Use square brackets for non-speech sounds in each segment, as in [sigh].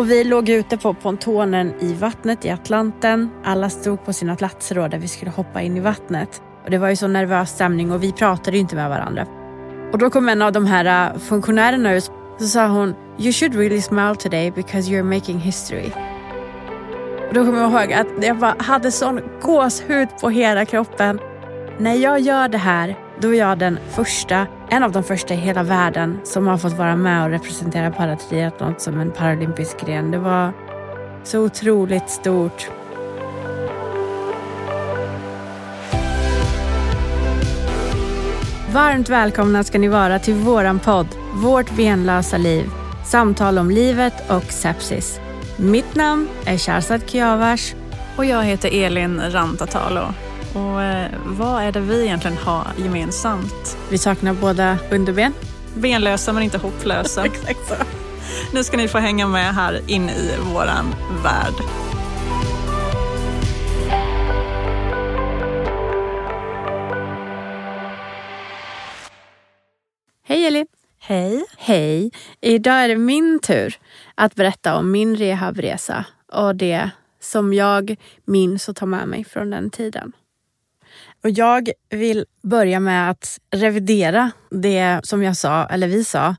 Och vi låg ute på pontonen i vattnet i Atlanten. Alla stod på sina platser då där vi skulle hoppa in i vattnet. Och det var ju så nervös stämning och vi pratade ju inte med varandra. Och då kom en av de här äh, funktionärerna ut så sa hon You should really smile today because you're making history. Och då kommer jag ihåg att jag bara hade sån gåshud på hela kroppen. När jag gör det här, då är jag den första, en av de första i hela världen som har fått vara med och representera paratriathlon som en paralympisk gren. Det var så otroligt stort. Varmt välkomna ska ni vara till våran podd Vårt benlösa liv. Samtal om livet och sepsis. Mitt namn är Shahrzad Kiavash. Och jag heter Elin Rantatalo. Och eh, vad är det vi egentligen har gemensamt? Vi saknar båda underben. Benlösa men inte hopplösa. [laughs] Exakt så. Nu ska ni få hänga med här in i våran värld. Hej Elin! Hej. Hej! Idag är det min tur att berätta om min rehabresa och det som jag minns och tar med mig från den tiden. Och jag vill börja med att revidera det som jag sa, eller vi sa,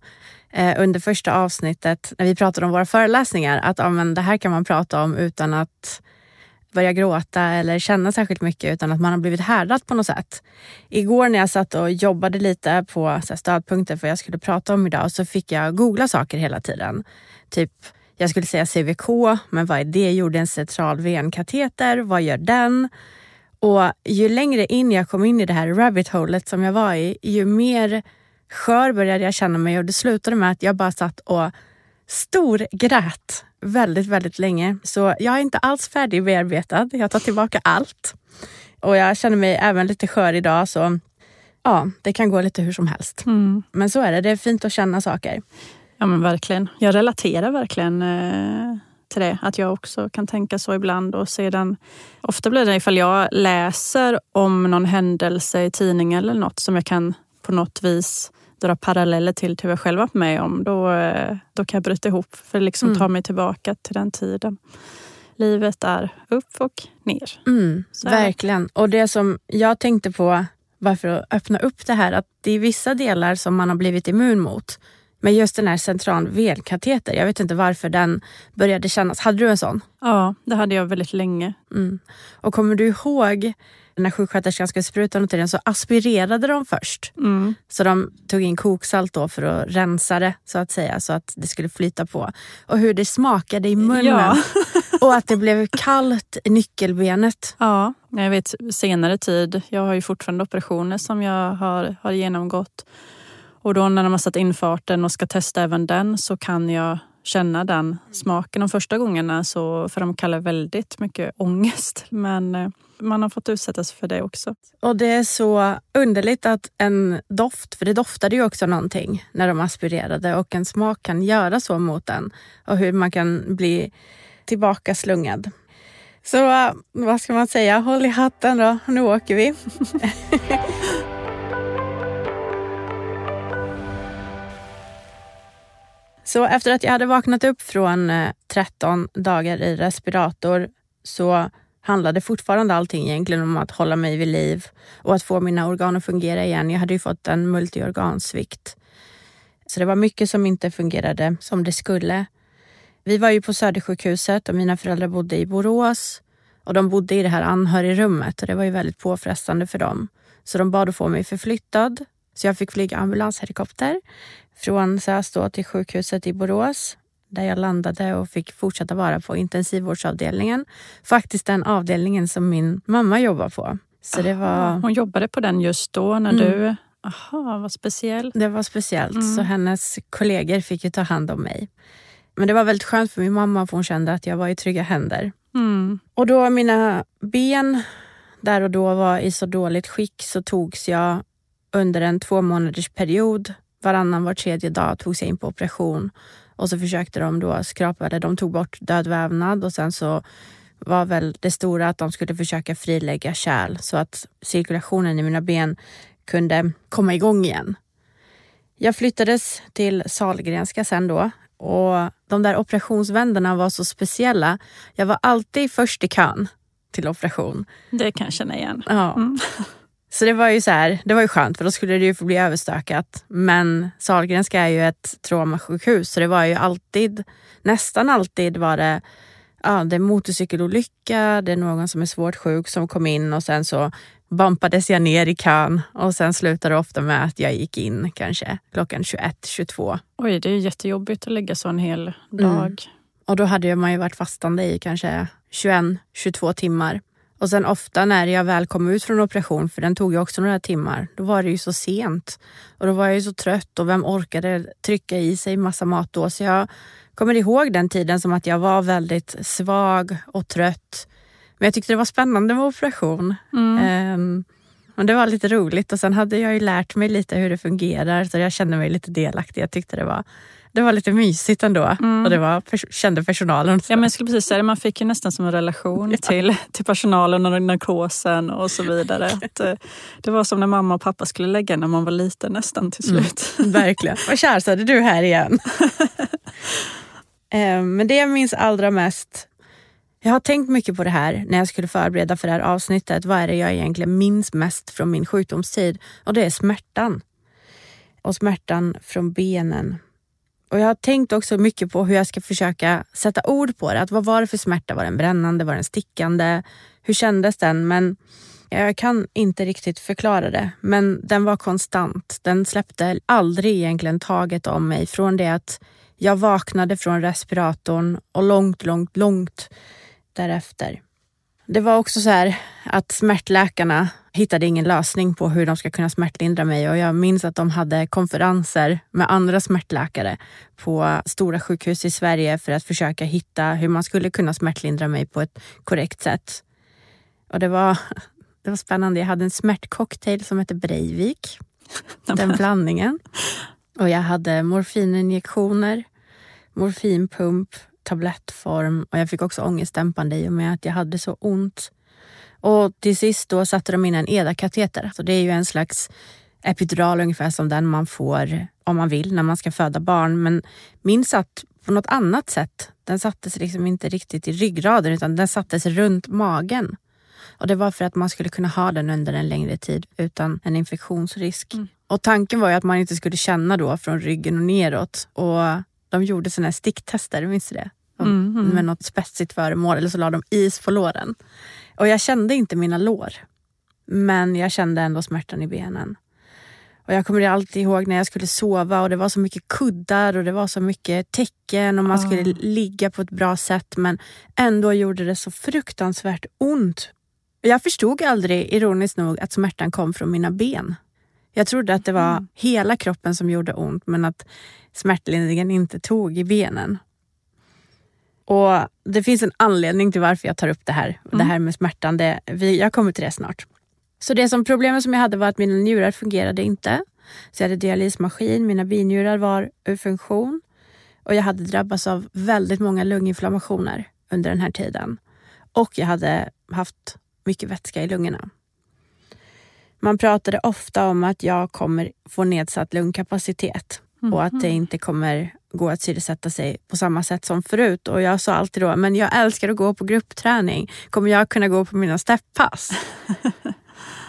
eh, under första avsnittet när vi pratade om våra föreläsningar. Att ja, men det här kan man prata om utan att börja gråta eller känna särskilt mycket utan att man har blivit härdad på något sätt. Igår när jag satt och jobbade lite på så stödpunkter för vad jag skulle prata om idag så fick jag googla saker hela tiden. Typ, jag skulle säga CVK, men vad är det? Gjorde en central venkateter, vad gör den? Och ju längre in jag kom in i det här rabbit holet som jag var i, ju mer skör började jag känna mig och det slutade med att jag bara satt och storgrät väldigt, väldigt länge. Så jag är inte alls färdigbearbetad. Jag tar tillbaka allt. Och jag känner mig även lite skör idag så ja, det kan gå lite hur som helst. Mm. Men så är det. Det är fint att känna saker. Ja men verkligen. Jag relaterar verkligen eh, till det. Att jag också kan tänka så ibland. Och sedan, ofta blir det ifall jag läser om någon händelse i tidningen eller något som jag kan på något vis dra paralleller till vad jag själv varit med om, då, eh, då kan jag bryta ihop för att liksom Mm. ta mig tillbaka till den tiden. Livet är upp och ner. Mm, verkligen. Och det som jag tänkte på varför att öppna upp det här, att det är vissa delar som man har blivit immun mot. Men just den här central venkateter, jag vet inte varför den började kännas. Hade du en sån? Ja, det hade jag väldigt länge. Mm. Och kommer du ihåg när sjuksköterskan skulle spruta något i den så aspirerade de först. Mm. Så de tog in koksalt då för att rensa det så att säga så att det skulle flyta på. Och hur det smakade i munnen. Ja. [laughs] och att det blev kallt i nyckelbenet. Ja, jag vet senare tid. Jag har ju fortfarande operationer som jag har, har genomgått. Och då när de har satt in farten och ska testa även den så kan jag känna den smaken. De första gångerna så framkallar väldigt mycket ångest. [laughs] Men eh, man har fått utsättas för det också. Och det är så underligt att en doft, för det doftade ju också någonting när de aspirerade och en smak kan göra så mot en och hur man kan bli tillbaka slungad. Så eh, vad ska man säga, håll i hatten då, nu åker vi. [laughs] Så efter att jag hade vaknat upp från eh, 13 dagar i respirator så handlade fortfarande allting egentligen om att hålla mig vid liv och att få mina organ att fungera igen. Jag hade ju fått en multiorgansvikt. Så det var mycket som inte fungerade som det skulle. Vi var ju på Södersjukhuset och mina föräldrar bodde i Borås och de bodde i det här anhörigrummet och det var ju väldigt påfrestande för dem. Så de bad att få mig förflyttad. Så jag fick flyga ambulanshelikopter från SÖS till sjukhuset i Borås där jag landade och fick fortsätta vara på intensivvårdsavdelningen. Faktiskt den avdelningen som min mamma jobbar på. Så det var, Hon jobbade på den just då när Mm. du... Aha, vad speciellt. det var speciellt. Mm. Så hennes kollegor fick ju ta hand om mig. Men det var väldigt skönt för min mamma för hon kände att jag var i trygga händer. Mm. Och då mina ben där och då var i så dåligt skick så togs jag under en två månaders period. Varannan var tredje dag togs jag in på operation och så försökte de då skrapa det. De tog bort död vävnad och sen så var väl det stora att de skulle försöka frilägga kärl så att cirkulationen i mina ben kunde komma igång igen. Jag flyttades till Sahlgrenska sen då och de där operationsvändarna var så speciella. Jag var alltid först i kön till operation. Det kan jag känna igen. Ja. Mm. Så det var ju så här, det var ju skönt för då skulle det ju få bli överstökat. Men Sahlgrenska är ju ett traumasjukhus så det var ju alltid, nästan alltid var det ja, det är motorcykelolycka, det är någon som är svårt sjuk som kom in och sen så bumpades jag ner i kön och sen slutade det ofta med att jag gick in kanske klockan 21, 22. Oj, det är jättejobbigt att ligga så en hel dag. Mm. Och då hade man ju varit fastande i kanske 21, 22 timmar. Och sen ofta när jag väl kom ut från operation, för den tog ju också några timmar, då var det ju så sent. Och då var jag ju så trött och vem orkade trycka i sig massa mat då? Så jag kommer ihåg den tiden som att jag var väldigt svag och trött. Men jag tyckte det var spännande med operation. Mm. Um, och det var lite roligt och sen hade jag ju lärt mig lite hur det fungerar så jag kände mig lite delaktig. Jag tyckte det var, det var lite mysigt ändå Mm. och det var, pers- kände personalen. Så. Ja, men jag skulle precis säga det, man fick ju nästan som en relation till, till personalen och narkosen och så vidare. [laughs] Att, eh, det var som när mamma och pappa skulle lägga när man var liten nästan till slut. [laughs] Verkligen. Vad kär så är du här igen. [laughs] Eh, Men det jag minns allra mest, jag har tänkt mycket på det här när jag skulle förbereda för det här avsnittet. Vad är det jag egentligen minns mest från min sjukdomstid? Och det är smärtan. Och smärtan från benen. Och jag har tänkt också mycket på hur jag ska försöka sätta ord på det. Att vad var det för smärta? Var den brännande? Var den stickande? Hur kändes den? Men jag kan inte riktigt förklara det, men den var konstant. Den släppte aldrig egentligen taget om mig från det att jag vaknade från respiratorn och långt, långt, långt därefter. Det var också så här att smärtläkarna hittade ingen lösning på hur de ska kunna smärtlindra mig och jag minns att de hade konferenser med andra smärtläkare på stora sjukhus i Sverige för att försöka hitta hur man skulle kunna smärtlindra mig på ett korrekt sätt. Och det var, det var spännande. Jag hade en smärtcocktail som hette Breivik. [laughs] Den blandningen. Och jag hade morfininjektioner, morfinpump, tablettform och jag fick också ångestdämpande i och med att jag hade så ont. Och till sist då satte de in en EDA-kateter. Så det är ju en slags epidural ungefär som den man får om man vill när man ska föda barn. Men min satt på något annat sätt. Den sattes liksom inte riktigt i ryggraden utan den sattes runt magen. Och det var för att man skulle kunna ha den under en längre tid utan en infektionsrisk. Mm. Och tanken var ju att man inte skulle känna då från ryggen och neråt. Och de gjorde såna här sticktester, minns du det? De- Mm, mm. Med något spetsigt föremål eller så la de is på låren. Och jag kände inte mina lår. Men jag kände ändå smärtan i benen. Och jag kommer alltid ihåg när jag skulle sova och det var så mycket kuddar och det var så mycket tecken och man Ah. skulle ligga på ett bra sätt men ändå gjorde det så fruktansvärt ont. Jag förstod aldrig, ironiskt nog, att smärtan kom från mina ben. Jag trodde att det var Mm. hela kroppen som gjorde ont men att smärtlindringen inte tog i benen. Och Det finns en anledning till varför jag tar upp det här. Det Mm. här med smärtan. Det, vi, jag kommer till det snart. Så det som problemet som jag hade var att mina njurar fungerade inte. Så jag hade dialysmaskin, mina binjurar var ur funktion och jag hade drabbats av väldigt många lunginflammationer under den här tiden. Och jag hade haft mycket vätska i lungorna. Man pratade ofta om att jag kommer få nedsatt lungkapacitet och att det inte kommer gå att syresätta sig på samma sätt som förut. Och jag sa alltid då, men jag älskar att gå på gruppträning. Kommer jag kunna gå på mina stepppass? [laughs]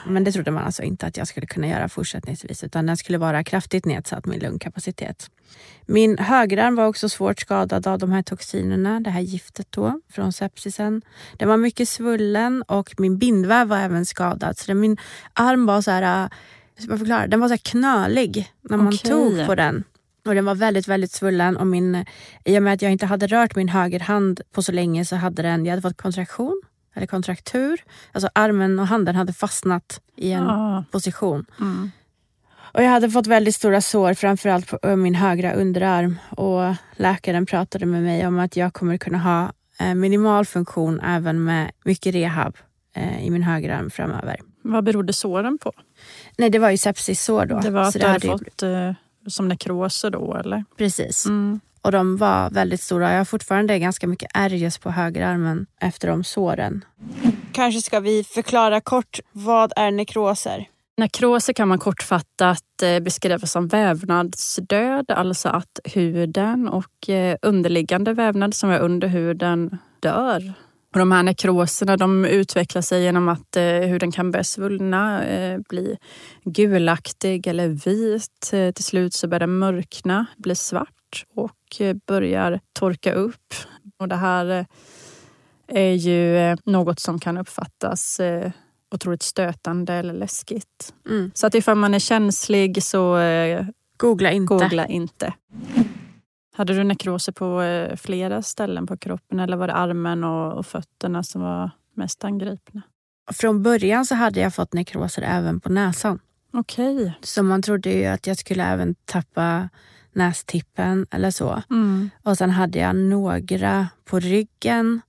men det trodde man alltså inte att jag skulle kunna göra fortsättningsvis utan den skulle vara kraftigt nedsatt, min lungkapacitet. Min högerarm var också svårt skadad av de här toxinerna, det här giftet då från sepsisen. Den var mycket svullen och min bindväv var även skadad. Så min arm var så här, äh, hur ska man förklara? Den var så knölig när man Okej. tog på den. Och den var väldigt, väldigt svullen och min, i och med att jag inte hade rört min högerhand på så länge så hade den, jag hade fått kontraktion eller kontraktur. Alltså armen och handen hade fastnat i en Ah, position. mm. Och jag hade fått väldigt stora sår, framförallt på min högra underarm. Och läkaren pratade med mig om att jag kommer kunna ha eh, minimal funktion även med mycket rehab eh, i min högerarm framöver. Vad berodde såren på? Nej, det var ju sepsissår då. Det var att du hade hade ju- fått eh, som nekroser då eller? Precis. Mm. Och de var väldigt stora. Jag har fortfarande ganska mycket just på högerarmen efter de såren. Kanske ska vi förklara kort, vad är nekroser? Nekroser kan man kortfattat eh, beskriva som vävnadsdöd, alltså att huden och eh, underliggande vävnad som är under huden dör. Och de här nekroserna de utvecklar sig genom att eh, huden kan börja svullna, bli gulaktig eller vit. Till slut så börjar den mörkna, bli svart och börjar torka upp. Och det här är ju något som kan uppfattas otroligt stötande eller läskigt. Mm. Så att ifall man är känslig så eh, googla inte. Googla inte. Hade du nekroser på eh, flera ställen på kroppen eller var det armen och, och fötterna som var mest angripna? Från början så hade jag fått nekroser även på näsan. Okej. Okay. Så man trodde ju att jag skulle även tappa nästippen eller så. Mm. Och sen hade jag några på ryggen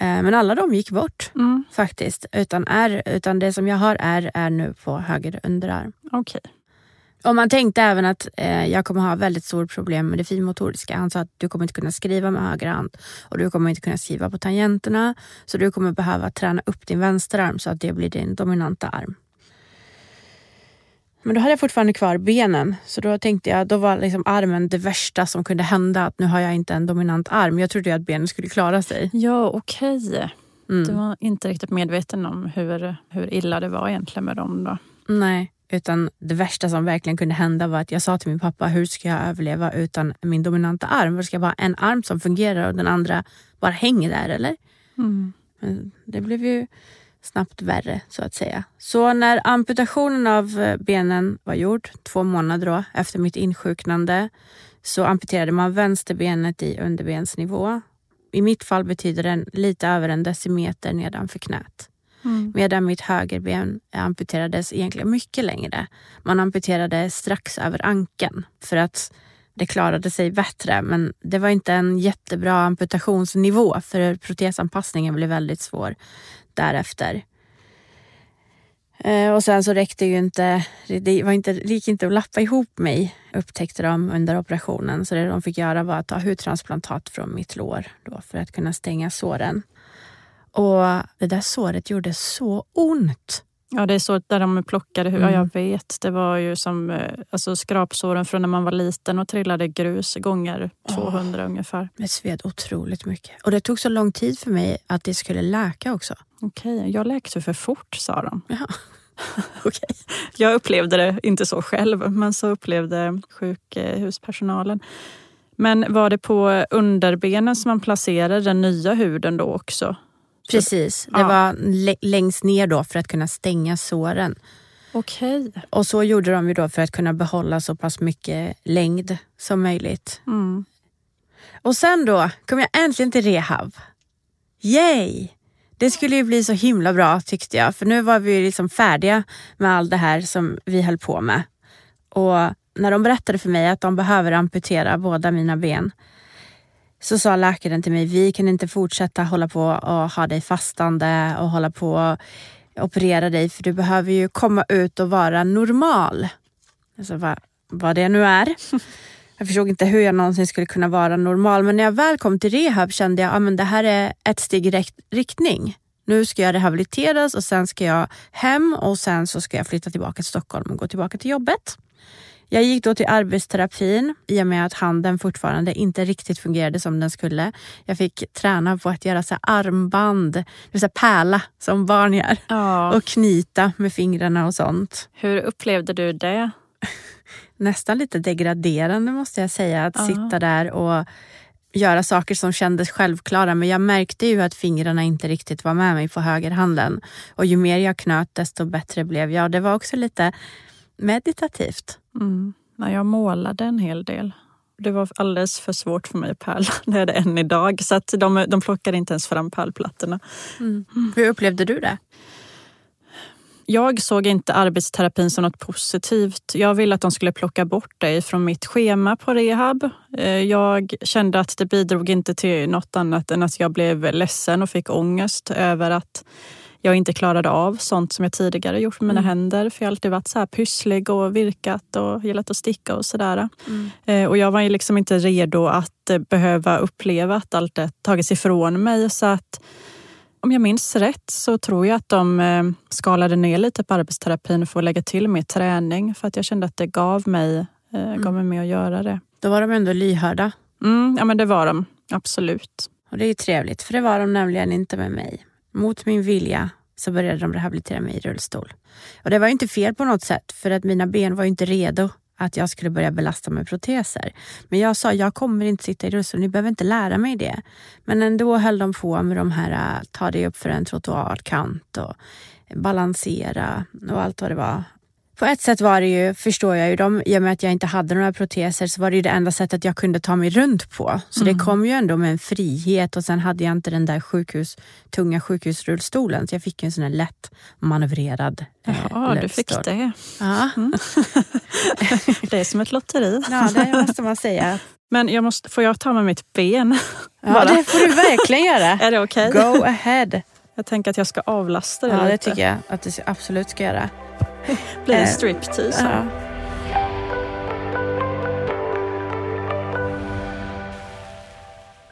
Eh, men alla de gick bort mm. faktiskt. Utan, är, utan det som jag har är, är nu på höger underarm. Okay. Och man tänkte även att eh, jag kommer ha väldigt stort problem med det finmotoriska. Han sa att du kommer inte kunna skriva med höger hand och du kommer inte kunna skriva på tangenterna. Så du kommer behöva träna upp din vänsterarm så att det blir din dominanta arm. Men då hade jag fortfarande kvar benen. Så då tänkte jag, då var liksom armen det värsta som kunde hända. Att nu har jag inte en dominant arm. Jag trodde att benen skulle klara sig. Ja, okej. Okay. Mm. Du var inte riktigt medveten om hur, hur illa det var egentligen med dem då? Nej, utan det värsta som verkligen kunde hända var att jag sa till min pappa, hur ska jag överleva utan min dominanta arm? Ska jag bara ha en arm som fungerar och den andra bara hänger där eller? Mm. Men det blev ju snabbt värre så att säga. Så när amputationen av eh, benen var gjord, två månader då, efter mitt insjuknande, så amputerade man vänsterbenet i underbensnivå. I mitt fall betyder det lite över en decimeter nedanför knät. Mm. Medan mitt högerben amputerades egentligen mycket längre. Man amputerade strax över ankeln för att det klarade sig bättre men det var inte en jättebra amputationsnivå för protesanpassningen blev väldigt svår därefter. Eh, och sen så räckte ju inte, det var inte, det gick inte att lappa ihop mig upptäckte de under operationen. Så det de fick göra var att ta hudtransplantat från mitt lår då, för att kunna stänga såren. Och det där såret gjorde så ont. Ja, det är så där de plockade hur, mm. ja, jag vet. Det var ju som eh, alltså, skrapsåren från när man var liten och trillade grus gånger 200 oh, ungefär. Det sved otroligt mycket. Och det tog så lång tid för mig att det skulle läka också. Okej, okay. jag läkte för fort sa de. Ja. [laughs] okay. [laughs] Jag upplevde det inte så själv, men så upplevde sjukhuspersonalen. Men var det på underbenen som man placerade den nya huden då också? Precis, det ja. var längst ner då för att kunna stänga såren. Okej. Och så gjorde de ju då för att kunna behålla så pass mycket längd som möjligt. Mm. Och sen då kom jag äntligen till rehab. Yay! Det skulle ju bli så himla bra tyckte jag, för nu var vi liksom färdiga med allt det här som vi höll på med. Och när de berättade för mig att de behöver amputera båda mina ben så sa läkaren till mig, vi kan inte fortsätta hålla på och ha dig fastande och hålla på och operera dig för du behöver ju komma ut och vara normal. Alltså vad, vad det nu är. [laughs] Jag förstod inte hur jag någonsin skulle kunna vara normal men när jag väl kom till rehab kände jag att ah, det här är ett steg i rätt riktning. Nu ska jag rehabiliteras och sen ska jag hem och sen så ska jag flytta tillbaka till Stockholm och gå tillbaka till jobbet. Jag gick då till arbetsterapin i och med att handen fortfarande inte riktigt fungerade som den skulle. Jag fick träna på att göra så armband, det vill säga pärla som barn gör. Ja. Och knyta med fingrarna och sånt. Hur upplevde du det? [laughs] Nästan lite degraderande måste jag säga. Att ja. sitta där och göra saker som kändes självklara men jag märkte ju att fingrarna inte riktigt var med mig på högerhanden. Och ju mer jag knöt desto bättre blev jag. Det var också lite meditativt. Mm. jag målade en hel del. Det var alldeles för svårt för mig att pärla. [laughs] Det är det än idag. Så att de, de plockade inte ens fram pärlplattorna. Mm. Hur upplevde du det? Jag såg inte arbetsterapin som något positivt. Jag ville att de skulle plocka bort det från mitt schema på rehab. Eh, jag kände att det bidrog inte till något annat än att jag blev ledsen och fick ångest över att jag inte klarade av sånt som jag tidigare gjort med mina mm. händer. För jag har alltid varit så här pysslig och virkat och gillat att sticka och sådär. Mm. Eh, och jag var ju liksom inte redo att eh, behöva uppleva att allt det tagits ifrån mig. Så att om jag minns rätt så tror jag att de eh, skalade ner lite på arbetsterapin för att lägga till mer träning för att jag kände att det gav mig, eh, Mm. gav mig mer att göra det. Då var de ändå lyhörda. Mm, ja men det var de, absolut. Och det är ju trevligt, för det var de nämligen inte med mig. Mot min vilja så började de rehabilitera mig i rullstol. Och det var ju inte fel på något sätt, för att mina ben var ju inte redo att jag skulle börja belasta med proteser. Men jag sa, jag kommer inte sitta i rullstol, ni behöver inte lära mig det. Men ändå höll de på med de här, äh, ta dig upp för en trottoarkant och balansera och allt vad det var. På ett sätt var det ju, förstår jag ju, de, i och med att jag inte hade några proteser så var det ju det enda sättet jag kunde ta mig runt på. Så det kom ju ändå med en frihet och sen hade jag inte den där sjukhus, tunga sjukhusrullstolen så jag fick en sån här lätt manövrerad eh, Ja, du fick det. Ja. [laughs] Det är som ett lotteri. ja, det måste man säga. Men jag måste, får jag ta med mitt ben? Ja, Bara. det får du verkligen göra. [laughs] Är det okej? Go ahead. Jag tänker att jag ska avlasta det Ja, det lite. tycker jag att du absolut ska göra. [laughs] Blir en Eh, striptease. Ja.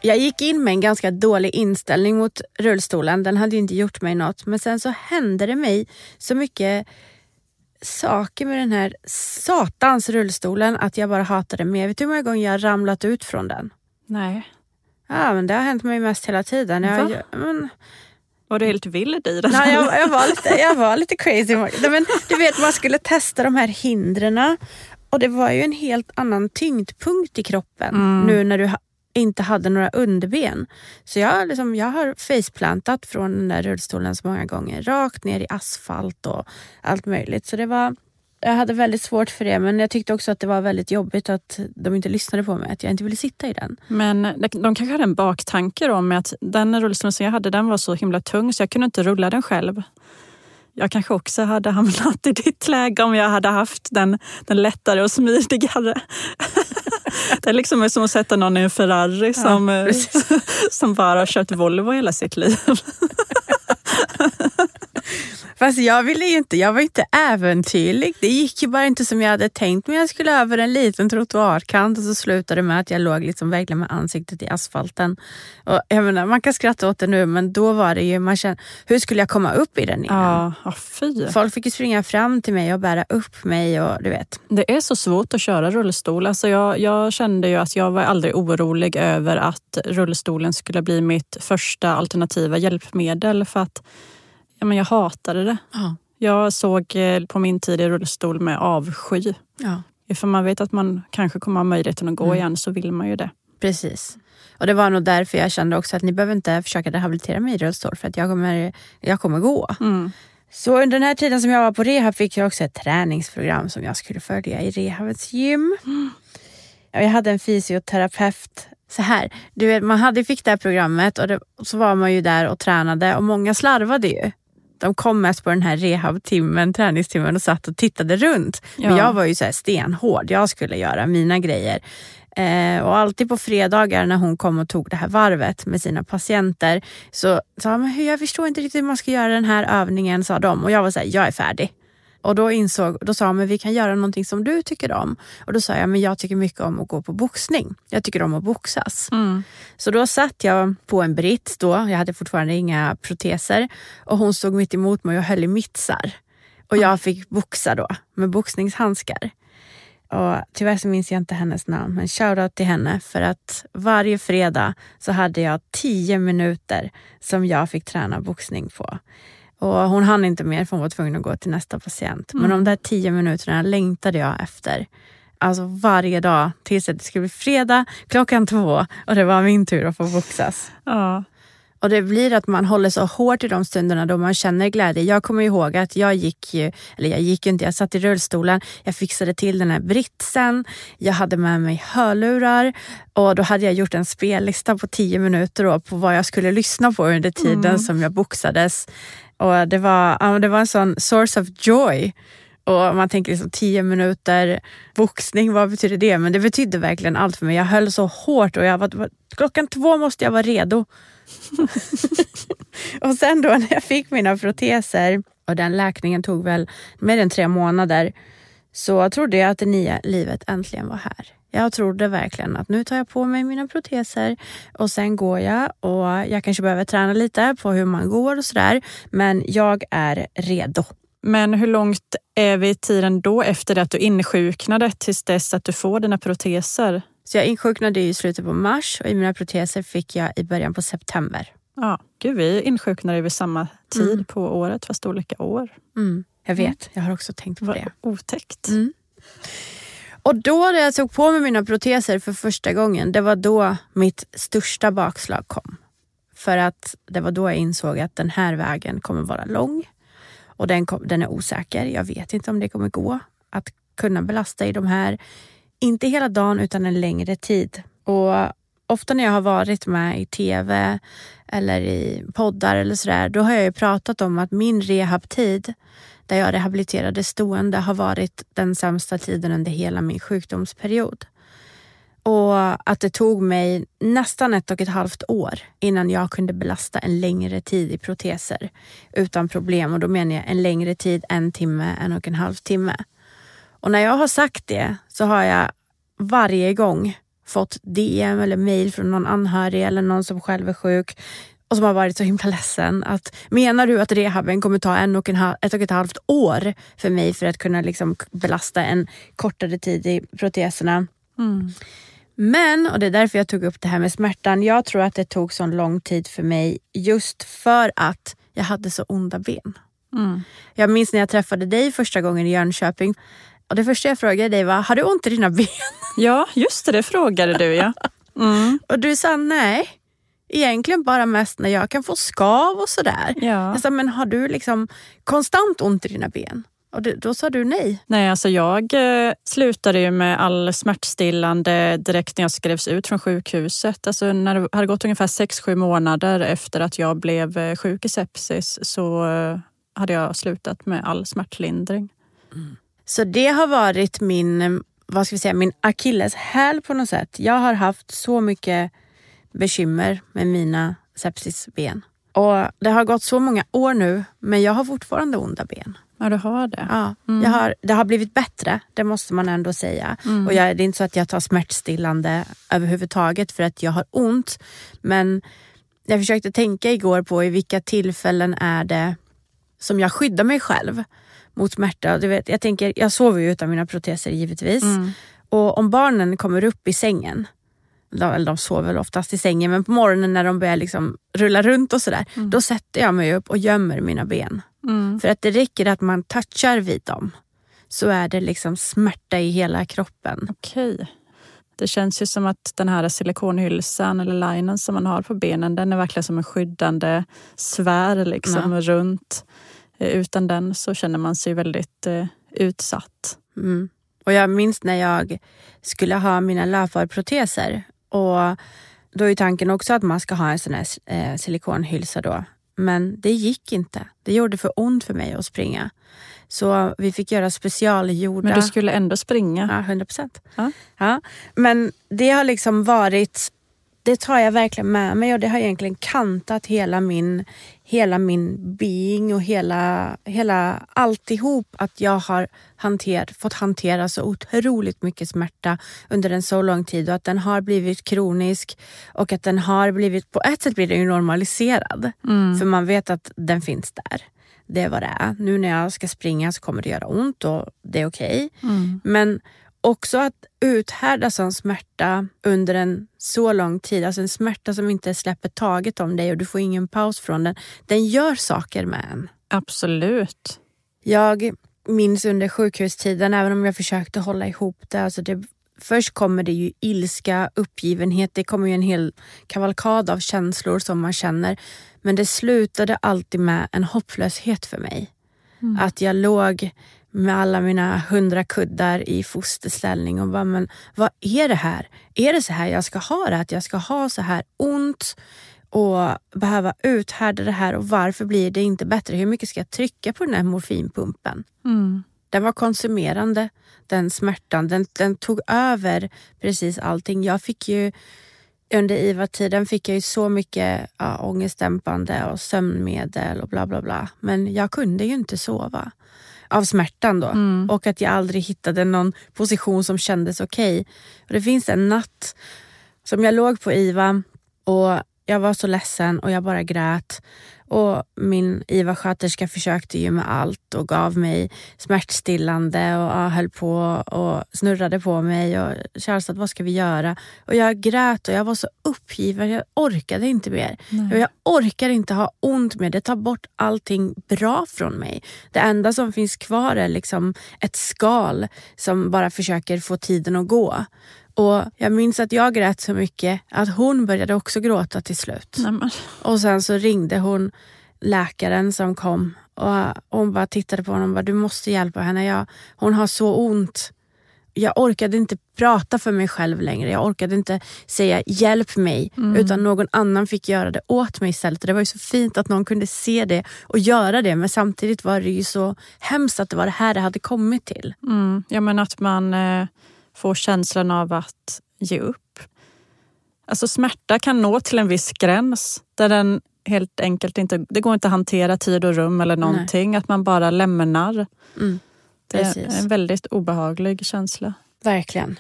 Jag gick in med en ganska dålig inställning mot rullstolen. Den hade ju inte gjort mig något. Men sen så hände det mig så mycket saker med den här satans rullstolen att jag bara hatade den mer. Vet du hur många gånger jag har ramlat ut från den? Nej. Ja, men det har hänt mig mest hela tiden. Jag, men, Var du helt vild i den? Nej, jag, jag, var lite, jag var lite crazy. Men, du vet, man skulle testa de här hindren och det var ju en helt annan tyngdpunkt i kroppen Mm. nu när du ha, inte hade några underben. Så jag, liksom, jag har faceplantat från den där rullstolen så många gånger. Rakt ner i asfalt och allt möjligt. Så det var, jag hade väldigt svårt för det men jag tyckte också att det var väldigt jobbigt att de inte lyssnade på mig. Att jag inte ville sitta i den. Men de de kanske hade en baktanke då med att den rullstolen som jag hade den var så himla tung så jag kunde inte rulla den själv. Jag kanske också hade hamnat i ditt läge om jag hade haft den, den lättare och smidigare. [laughs] Det är liksom som att sätta någon i en Ferrari som, eh, [laughs] som bara har kört Volvo hela sitt liv. [laughs] Fast jag ville ju inte, jag var inte äventyrlig. Det gick ju bara inte som jag hade tänkt mig. Jag skulle över en liten trottoarkant och så slutade det med att jag låg liksom verkligen med ansiktet i asfalten. Och jag menar, man kan skratta åt det nu men då var det ju, man kände, hur skulle jag komma upp i den igen? Ja, fy. Folk fick ju springa fram till mig och bära upp mig och du vet. Det är så svårt att köra rullstol. Alltså jag, jag kände ju att jag var aldrig orolig över att rullstolen skulle bli mitt första alternativa hjälpmedel för att ja, men jag hatade det. Ja. Jag såg eh, på min tid i rullstol med avsky. Ja, För man vet att man kanske kommer ha möjligheten att gå Mm. igen så vill man ju det. precis. Och det var nog därför jag kände också att ni behöver inte försöka rehabilitera mig i rullstol för att jag kommer, jag kommer gå. Mm. Så under den här tiden som jag var på rehab fick jag också ett träningsprogram som jag skulle följa i rehabets gym. Och Jag hade en fysioterapeut. Så här, du vet, man hade, fick det här programmet och, det, och så var man ju där och tränade och många slarvade ju. De kom mest på den här rehabtimmen, träningstimmen och satt och tittade runt. Men Ja. jag var ju så stenhård, jag skulle göra mina grejer. Eh, och alltid på fredagar när hon kom och tog det här varvet med sina patienter så sa hon, "Men jag förstår inte riktigt hur man ska göra den här övningen, sa de. Och jag var så här, jag är färdig. Och då insåg, då sa hon, men vi kan göra någonting som du tycker om. Och då sa jag, men jag tycker mycket om att gå på boxning. Jag tycker om att boxas. Mm. Så då satt jag på en britt då, jag hade fortfarande inga proteser. Och hon stod mitt emot mig och höll i mittsar. Och jag fick boxa då med boxningshandskar. Och tyvärr så minns jag inte hennes namn, men shoutout till henne för att varje fredag så hade jag tio minuter som jag fick träna boxning på. Och hon hann inte mer för hon var tvungen att gå till nästa patient. Men de där tio minuterna längtade jag efter. Alltså varje dag tills det skulle bli fredag klockan två och det var min tur att få boxas. Ja. Och det blir att man håller så hårt i de stunderna då man känner glädje. Jag kommer ihåg att jag gick ju, eller jag gick inte, jag satt i rullstolen, jag fixade till den här britsen, jag hade med mig hörlurar och då hade jag gjort en spellista på tio minuter då på vad jag skulle lyssna på under tiden som jag boxades. Och det var, det var en sån source of joy. Och man tänker liksom tio minuter boxning, vad betyder det? Men det betydde verkligen allt för mig. Jag höll så hårt och jag var, klockan två måste jag vara redo. [laughs] och sen då när jag fick mina proteser och den läkningen tog väl mer än tre månader så trodde jag att det nya livet äntligen var här. Jag trodde verkligen att nu tar jag på mig mina proteser och sen går jag och jag kanske behöver träna lite på hur man går och sådär. Men jag är redo. Men hur långt är vi i tiden då efter det att du insjuknade tills dess att du får dina proteser? Så jag insjuknade i slutet på mars och i mina proteser fick jag i början på september. Ja, gud, vi insjuknade vid samma tid mm. på året fast olika år. Mm. Jag vet, jag har också tänkt på det. Otäckt. Mm. Och då när jag tog på mig mina proteser för första gången, det var då mitt största bakslag kom. För att det var då jag insåg att den här vägen kommer vara lång och den, kom, den är osäker. Jag vet inte om det kommer gå att kunna belasta i de här, inte hela dagen utan en längre tid. Och ofta när jag har varit med i tv eller i poddar eller sådär, då har jag ju pratat om att min rehabtid där jag rehabiliterade stående har varit den sämsta tiden under hela min sjukdomsperiod. Och att det tog mig nästan ett och ett halvt år innan jag kunde belasta en längre tid i proteser utan problem. Och då menar jag en längre tid, en timme, en och en halv timme. Och när jag har sagt det så har jag varje gång fått DM eller mail från någon anhörig eller någon som själv är sjuk och som har varit så himla ledsen. Att, menar du att rehaben kommer ta en och en halv, ett och ett halvt år för mig för att kunna liksom belasta en kortare tid i proteserna? Mm. Men, och det är därför jag tog upp det här med smärtan, jag tror att det tog så lång tid för mig just för att jag hade så onda ben. Mm. Jag minns när jag träffade dig första gången i Jönköping och det första jag frågade dig var, har du ont i dina ben? Ja, just det, det frågade du ja. Mm. [laughs] Och du sa nej. Egentligen bara mest när jag kan få skav och sådär. Ja. Jag sa, men har du liksom konstant ont i dina ben? Och det, då sa du nej. Nej, alltså jag eh, slutade ju med all smärtstillande direkt när jag skrevs ut från sjukhuset. Alltså när det hade gått ungefär 6-7 månader efter att jag blev eh, sjuk i sepsis så eh, hade jag slutat med all smärtlindring. Mm. Så det har varit min, vad ska vi säga, min akilleshäl på något sätt. Jag har haft så mycket bekymmer med mina sepsisben. Och det har gått så många år nu, men jag har fortfarande onda ben. Ja, du har det? Ja, mm. jag har, det har blivit bättre, det måste man ändå säga. Mm. Och jag, det är inte så att jag tar smärtstillande överhuvudtaget för att jag har ont. Men jag försökte tänka igår på i vilka tillfällen är det som jag skyddar mig själv mot smärta. Du vet, jag, tänker, jag sover ju utan mina proteser givetvis. Mm. Och om barnen kommer upp i sängen de, eller de sover väl oftast i sängen, men på morgonen när de börjar liksom rulla runt och sådär, mm. då sätter jag mig upp och gömmer mina ben. Mm. För att det räcker att man touchar vid dem, så är det liksom smärta i hela kroppen. Okej. Det känns ju som att den här silikonhylsan eller linen som man har på benen, den är verkligen som en skyddande sfär liksom, ja. runt. Eh, utan den så känner man sig väldigt eh, utsatt. Mm. Och Jag minns när jag skulle ha mina löparproteser och då är tanken också att man ska ha en sån här eh, silikonhylsa då. Men det gick inte. Det gjorde för ont för mig att springa. Så vi fick göra specialgjorda... Men du skulle ändå springa? Ja, 100 procent. Ja. ja. Men det har liksom varit det tar jag verkligen med mig och det har egentligen kantat hela min, hela min being och hela, hela alltihop. Att jag har hanter, fått hantera så otroligt mycket smärta under en så lång tid och att den har blivit kronisk och att den har blivit, på ett sätt blir den ju normaliserad. Mm. För man vet att den finns där. Det är vad det är. Nu när jag ska springa så kommer det göra ont och det är okej. Okay. Mm. Men också att uthärda sån smärta under en så lång tid, alltså en smärta som inte släpper taget om dig och du får ingen paus från den. Den gör saker med en. Absolut. Jag minns under sjukhustiden, även om jag försökte hålla ihop det, alltså det Först kommer det ju ilska, uppgivenhet, det kommer ju en hel kavalkad av känslor som man känner. Men det slutade alltid med en hopplöshet för mig. Mm. Att jag låg med alla mina hundra kuddar i fosterställning och bara, men vad är det här? Är det så här jag ska ha det? Att jag ska ha så här ont och behöva uthärda det här och varför blir det inte bättre? Hur mycket ska jag trycka på den här morfinpumpen? Mm. Den var konsumerande, den smärtan. Den, den tog över precis allting. Jag fick ju under IVA-tiden fick jag ju så mycket ja, ångestdämpande och sömnmedel och bla bla bla. Men jag kunde ju inte sova. Av smärtan då. Mm. Och att jag aldrig hittade någon position som kändes okej. Okay. Det finns en natt som jag låg på IVA och jag var så ledsen och jag bara grät. Och min IVA-sköterska försökte ju med allt och gav mig smärtstillande och höll på och snurrade på mig. och Charles vad ska vi göra? Och jag grät och jag var så uppgiven. Jag orkade inte mer. Nej. Jag orkar inte ha ont mer. Det tar bort allting bra från mig. Det enda som finns kvar är liksom ett skal som bara försöker få tiden att gå. Och Jag minns att jag grät så mycket att hon började också gråta till slut. Nämen. Och sen så ringde hon läkaren som kom och hon bara tittade på honom och bara, du måste hjälpa henne. Jag, hon har så ont. Jag orkade inte prata för mig själv längre. Jag orkade inte säga hjälp mig mm. utan någon annan fick göra det åt mig istället. Det var ju så fint att någon kunde se det och göra det men samtidigt var det ju så hemskt att det var det här det hade kommit till. Mm. Ja men att man eh får känslan av att ge upp. Alltså smärta kan nå till en viss gräns där den helt enkelt inte, det går inte att hantera tid och rum eller någonting. Nej. Att man bara lämnar. Mm, det är en väldigt obehaglig känsla. Verkligen.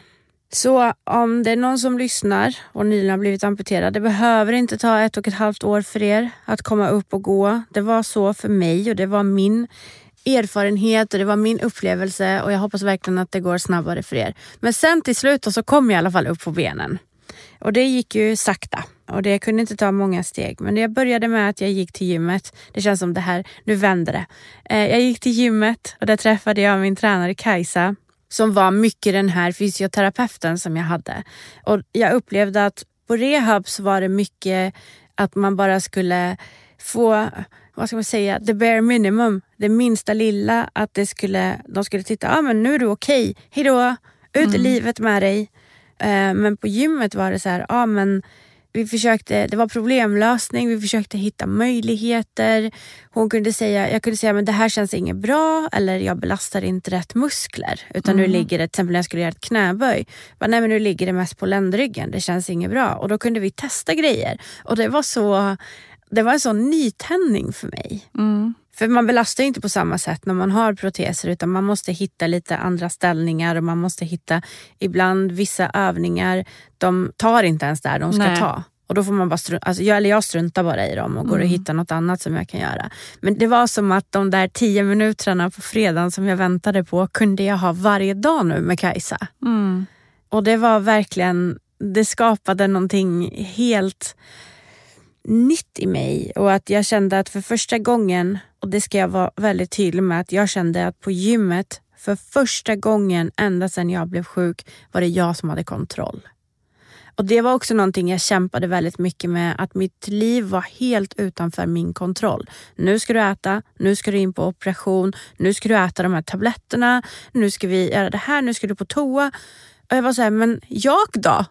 Så om det är någon som lyssnar och nyligen har blivit amputerad, det behöver inte ta ett och ett halvt år för er att komma upp och gå. Det var så för mig och det var min erfarenhet och det var min upplevelse och jag hoppas verkligen att det går snabbare för er. Men sen till slut så kom jag i alla fall upp på benen. Och det gick ju sakta och det kunde inte ta många steg. Men jag började med att jag gick till gymmet. Det känns som det här, nu vänder det. Eh, jag gick till gymmet och där träffade jag min tränare Kajsa som var mycket den här fysioterapeuten som jag hade. Och jag upplevde att på rehab så var det mycket att man bara skulle få vad ska man säga, the bare minimum, det minsta lilla. Att det skulle, de skulle titta, ah, men nu är du okej, okay. hejdå, ut mm. i livet med dig. Uh, men på gymmet var det så här, ah, men vi försökte, det var problemlösning, vi försökte hitta möjligheter. Hon kunde säga, jag kunde säga men det här känns inget bra eller jag belastar inte rätt muskler. Utan mm. nu ligger det, till exempel när jag skulle göra ett knäböj, bara, nej men nu ligger det mest på ländryggen, det känns inget bra. Och då kunde vi testa grejer. Och det var så det var en sån nytändning för mig. Mm. För man belastar inte på samma sätt när man har proteser utan man måste hitta lite andra ställningar och man måste hitta ibland vissa övningar, de tar inte ens där de ska Nej. ta. Och då får man bara strunta, alltså jag, eller jag struntar bara i dem och går mm. och hittar något annat som jag kan göra. Men det var som att de där tio minuterna på fredagen som jag väntade på kunde jag ha varje dag nu med Kajsa. Mm. Och det var verkligen, det skapade någonting helt nytt i mig och att jag kände att för första gången, och det ska jag vara väldigt tydlig med, att jag kände att på gymmet för första gången ända sedan jag blev sjuk var det jag som hade kontroll. Och Det var också någonting jag kämpade väldigt mycket med, att mitt liv var helt utanför min kontroll. Nu ska du äta, nu ska du in på operation, nu ska du äta de här tabletterna, nu ska vi göra det här, nu ska du på toa. Och jag var så här, men jag då?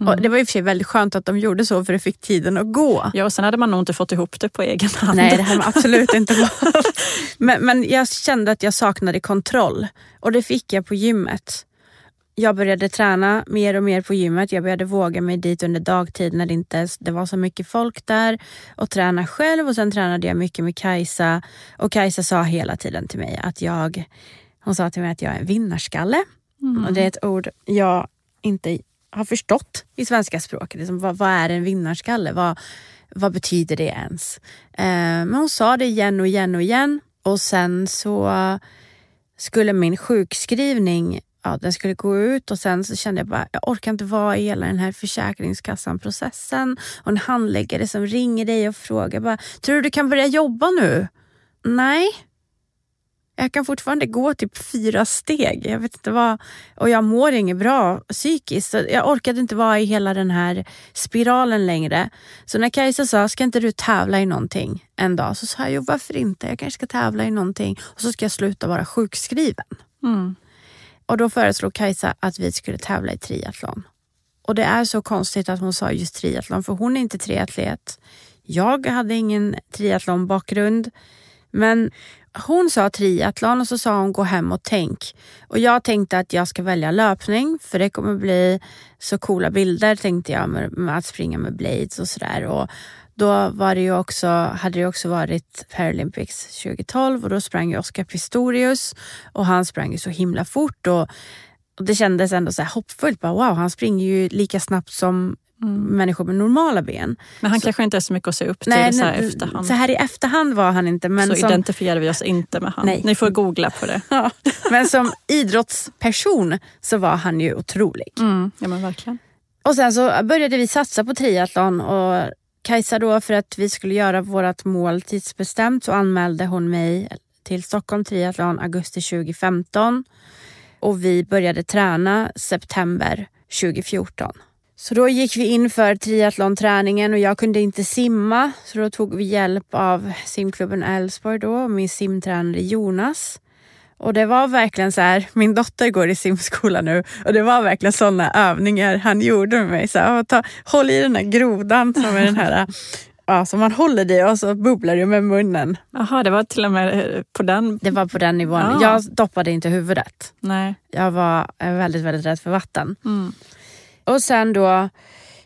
Mm. Och det var i och för sig väldigt skönt att de gjorde så för det fick tiden att gå. Ja, och sen hade man nog inte fått ihop det på egen hand. Nej, det hade man absolut inte [laughs] men, men jag kände att jag saknade kontroll och det fick jag på gymmet. Jag började träna mer och mer på gymmet. Jag började våga mig dit under dagtid när det inte det var så mycket folk där och träna själv. Och Sen tränade jag mycket med Kajsa och Kajsa sa hela tiden till mig att jag, hon sa till mig att jag är en vinnarskalle. Mm. Och det är ett ord jag inte har förstått i svenska språket. Liksom, vad, vad, är en vinnarskalle? Vad, vad betyder det ens? Eh, men hon sa det igen och igen och igen. Och sen så skulle min sjukskrivning ja, den skulle gå ut och sen så kände jag bara, jag orkar inte vara i hela den här Försäkringskassan-processen. Och en handläggare som ringer dig och frågar bara, tror du du kan börja jobba nu? Nej, jag kan fortfarande gå typ fyra steg. Jag vet inte vad, och jag mår inget bra psykiskt. Jag orkade inte vara i hela den här spiralen längre. Så när Kajsa sa, ska inte du tävla i någonting en dag? Så sa jag, jo varför inte? Jag kanske ska tävla i någonting och så ska jag sluta vara sjukskriven. Mm. Och då föreslog Kajsa att vi skulle tävla i triathlon. Och det är så konstigt att hon sa just triathlon, för hon är inte triatlet. Jag hade ingen triathlonbakgrund. Men hon sa triathlon och så sa hon gå hem och tänk. Och jag tänkte att jag ska välja löpning för det kommer bli så coola bilder tänkte jag med, med att springa med blades och sådär. Då var det ju också, hade det också varit Paralympics 2012 och då sprang ju Oscar Pistorius och han sprang ju så himla fort. Och, och det kändes ändå så här hoppfullt. Bara, wow, han springer ju lika snabbt som mm. människor med normala ben. Men han så, kanske inte är så mycket att se upp till nej, så här efterhand. Så här i efterhand var han inte. Men så som, identifierar vi oss inte med han. Nej. Ni får googla på det. ja, men som idrottsperson så var han ju otrolig. Mm, ja men verkligen. Och sen så började vi satsa på triathlon och Kajsa då för att vi skulle göra vårt mål tidsbestämt så anmälde hon mig till Stockholm Triathlon augusti 2015 och vi började träna september 2014. Så då gick vi in för triathlonträningen och jag kunde inte simma så då tog vi hjälp av simklubben Älvsborg då och min simtränare Jonas. Och det var verkligen så här, min dotter går i simskola nu och det var verkligen sådana övningar han gjorde med mig. Så här, ta, håll i den här grodan som är den här ja, som man håller i och så bubblar det med munnen. Jaha, det var till och med på den... Det var på den nivån. Ja. Jag doppade inte huvudet. Nej. Jag var väldigt, väldigt rädd för vatten. Mm. Och sen då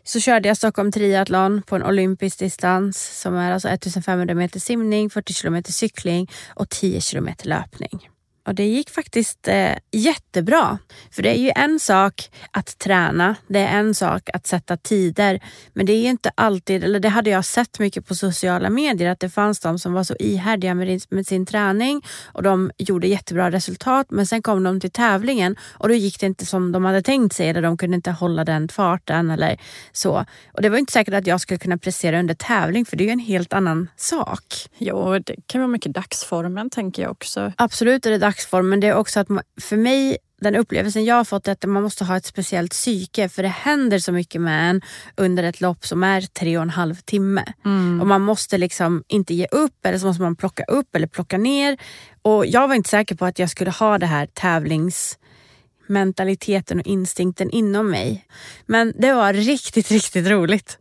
så körde jag Stockholm Triathlon på en olympisk distans som är alltså 1500 meter simning, 40 kilometer cykling och 10 kilometer löpning. Och det gick faktiskt eh, jättebra. För det är ju en sak att träna, det är en sak att sätta tider. Men det är inte alltid, eller det hade jag sett mycket på sociala medier, att det fanns de som var så ihärdiga med, med sin träning och de gjorde jättebra resultat. Men sen kom de till tävlingen och då gick det inte som de hade tänkt sig eller de kunde inte hålla den farten eller så. Och det var inte säkert att jag skulle kunna prestera under tävling för det är ju en helt annan sak. Jo, det kan vara mycket dagsformen tänker jag också. Absolut är det dagsform men det är också att man, för mig den upplevelsen jag har fått är att man måste ha ett speciellt psyke för det händer så mycket med en under ett lopp som är tre och en halv timme. Mm. Och man måste liksom inte ge upp eller så måste man plocka upp eller plocka ner. Och jag var inte säker på att jag skulle ha det här tävlingsmentaliteten och instinkten inom mig. Men det var riktigt, [laughs] riktigt roligt.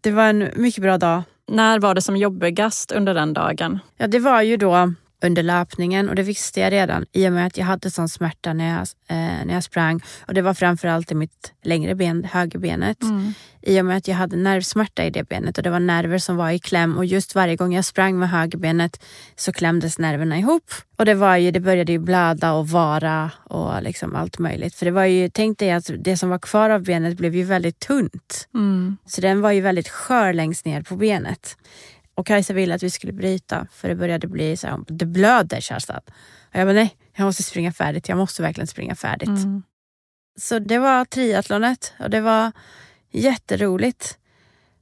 Det var en mycket bra dag. När var det som jobbigast under den dagen? Ja, det var ju då under löpningen och det visste jag redan i och med att jag hade sån smärta när jag, eh, när jag sprang. Och det var framförallt i mitt längre ben, högerbenet. Mm. I och med att jag hade nervsmärta i det benet och det var nerver som var i kläm och just varje gång jag sprang med högerbenet så klämdes nerverna ihop. Och det, var ju, det började ju blöda och vara och liksom allt möjligt. För det var ju, tänk dig att det som var kvar av benet blev ju väldigt tunt. Mm. Så den var ju väldigt skör längst ner på benet. Och Kajsa ville att vi skulle bryta för det började bli så här, det blöder Kerstin. Och jag bara nej, jag måste springa färdigt. Jag måste verkligen springa färdigt. Mm. Så det var triathlonet och det var jätteroligt.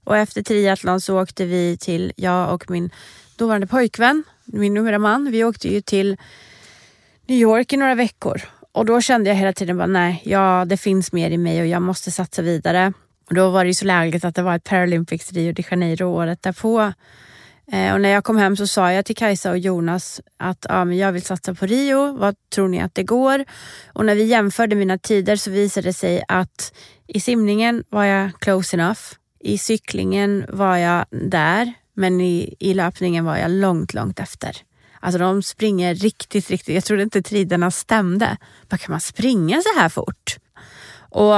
Och efter triathlon så åkte vi till, jag och min dåvarande pojkvän, min numera man, vi åkte ju till New York i några veckor. Och då kände jag hela tiden bara nej, ja, det finns mer i mig och jag måste satsa vidare. Och då var det ju så lägligt att det var ett Paralympics Rio de Janeiro året därpå. Eh, och när jag kom hem så sa jag till Kajsa och Jonas att ja, men jag vill satsa på Rio. Vad tror ni att det går? Och när vi jämförde mina tider så visade det sig att i simningen var jag close enough. I cyklingen var jag där, men i, i löpningen var jag långt, långt efter. Alltså de springer riktigt, riktigt. Jag trodde inte tiderna stämde. Bara, kan man springa så här fort? Och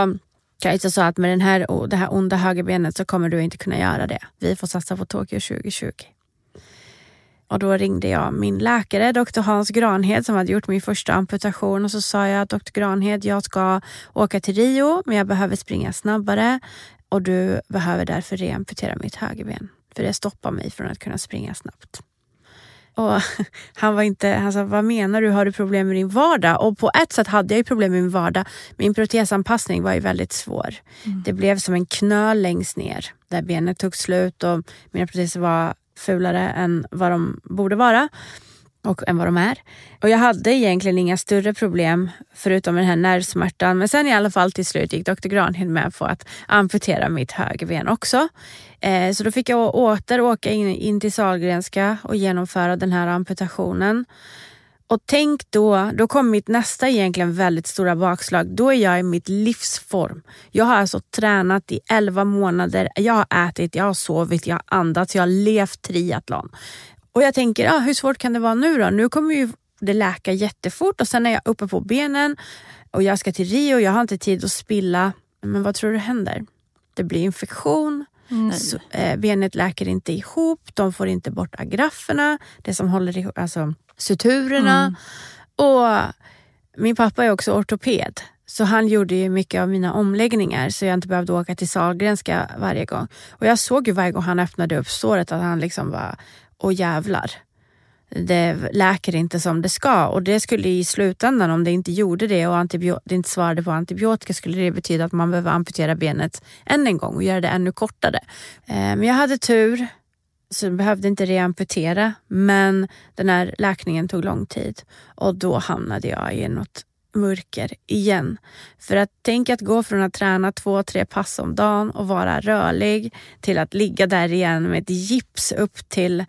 Kajsa sa att med den här, det här onda högerbenet så kommer du inte kunna göra det. Vi får satsa på Tokyo 2020. Och då ringde jag min läkare, doktor Hans Granhed, som hade gjort min första amputation och så sa jag, att doktor Granhed, jag ska åka till Rio, men jag behöver springa snabbare och du behöver därför reamputera mitt högerben. För det stoppar mig från att kunna springa snabbt. Och [laughs] han var inte, han sa, vad menar du, har du problem med din vardag? Och på ett sätt hade jag ju problem med min vardag. Min protesanpassning var ju väldigt svår. Mm. Det blev som en knöl längst ner där benet tog slut och mina proteser var fulare än vad de borde vara och än vad de är. Och jag hade egentligen inga större problem förutom den här nervsmärtan. Men sen i alla fall till slut gick doktor Granhild med på att amputera mitt högerben också. Eh, så då fick jag åter åka in, in till Sahlgrenska och genomföra den här amputationen. Och tänk då, då kom mitt nästa egentligen väldigt stora bakslag. Då är jag i mitt livsform. Jag har alltså tränat i 11 månader. Jag har ätit, jag har sovit, jag har andats, jag har levt triathlon. Och jag tänker, ah, hur svårt kan det vara nu då? Nu kommer ju det läka jättefort och sen är jag uppe på benen och jag ska till Rio, jag har inte tid att spilla. Men vad tror du händer? Det blir infektion, så, eh, benet läker inte ihop, de får inte bort agrafferna, det som håller ihop, alltså suturerna. Mm. Och min pappa är också ortoped. Så han gjorde ju mycket av mina omläggningar så jag inte behövde åka till Sahlgrenska varje gång. Och jag såg ju varje gång han öppnade upp såret att han liksom var, och jävlar. Det läker inte som det ska och det skulle i slutändan om det inte gjorde det och det inte svarade på antibiotika skulle det betyda att man behöver amputera benet än en gång och göra det ännu kortare. Eh, men jag hade tur så jag behövde inte reamputera men den här läkningen tog lång tid och då hamnade jag i något mörker igen. För att tänk att gå från att träna två, tre pass om dagen och vara rörlig till att ligga där igen med ett gips upp till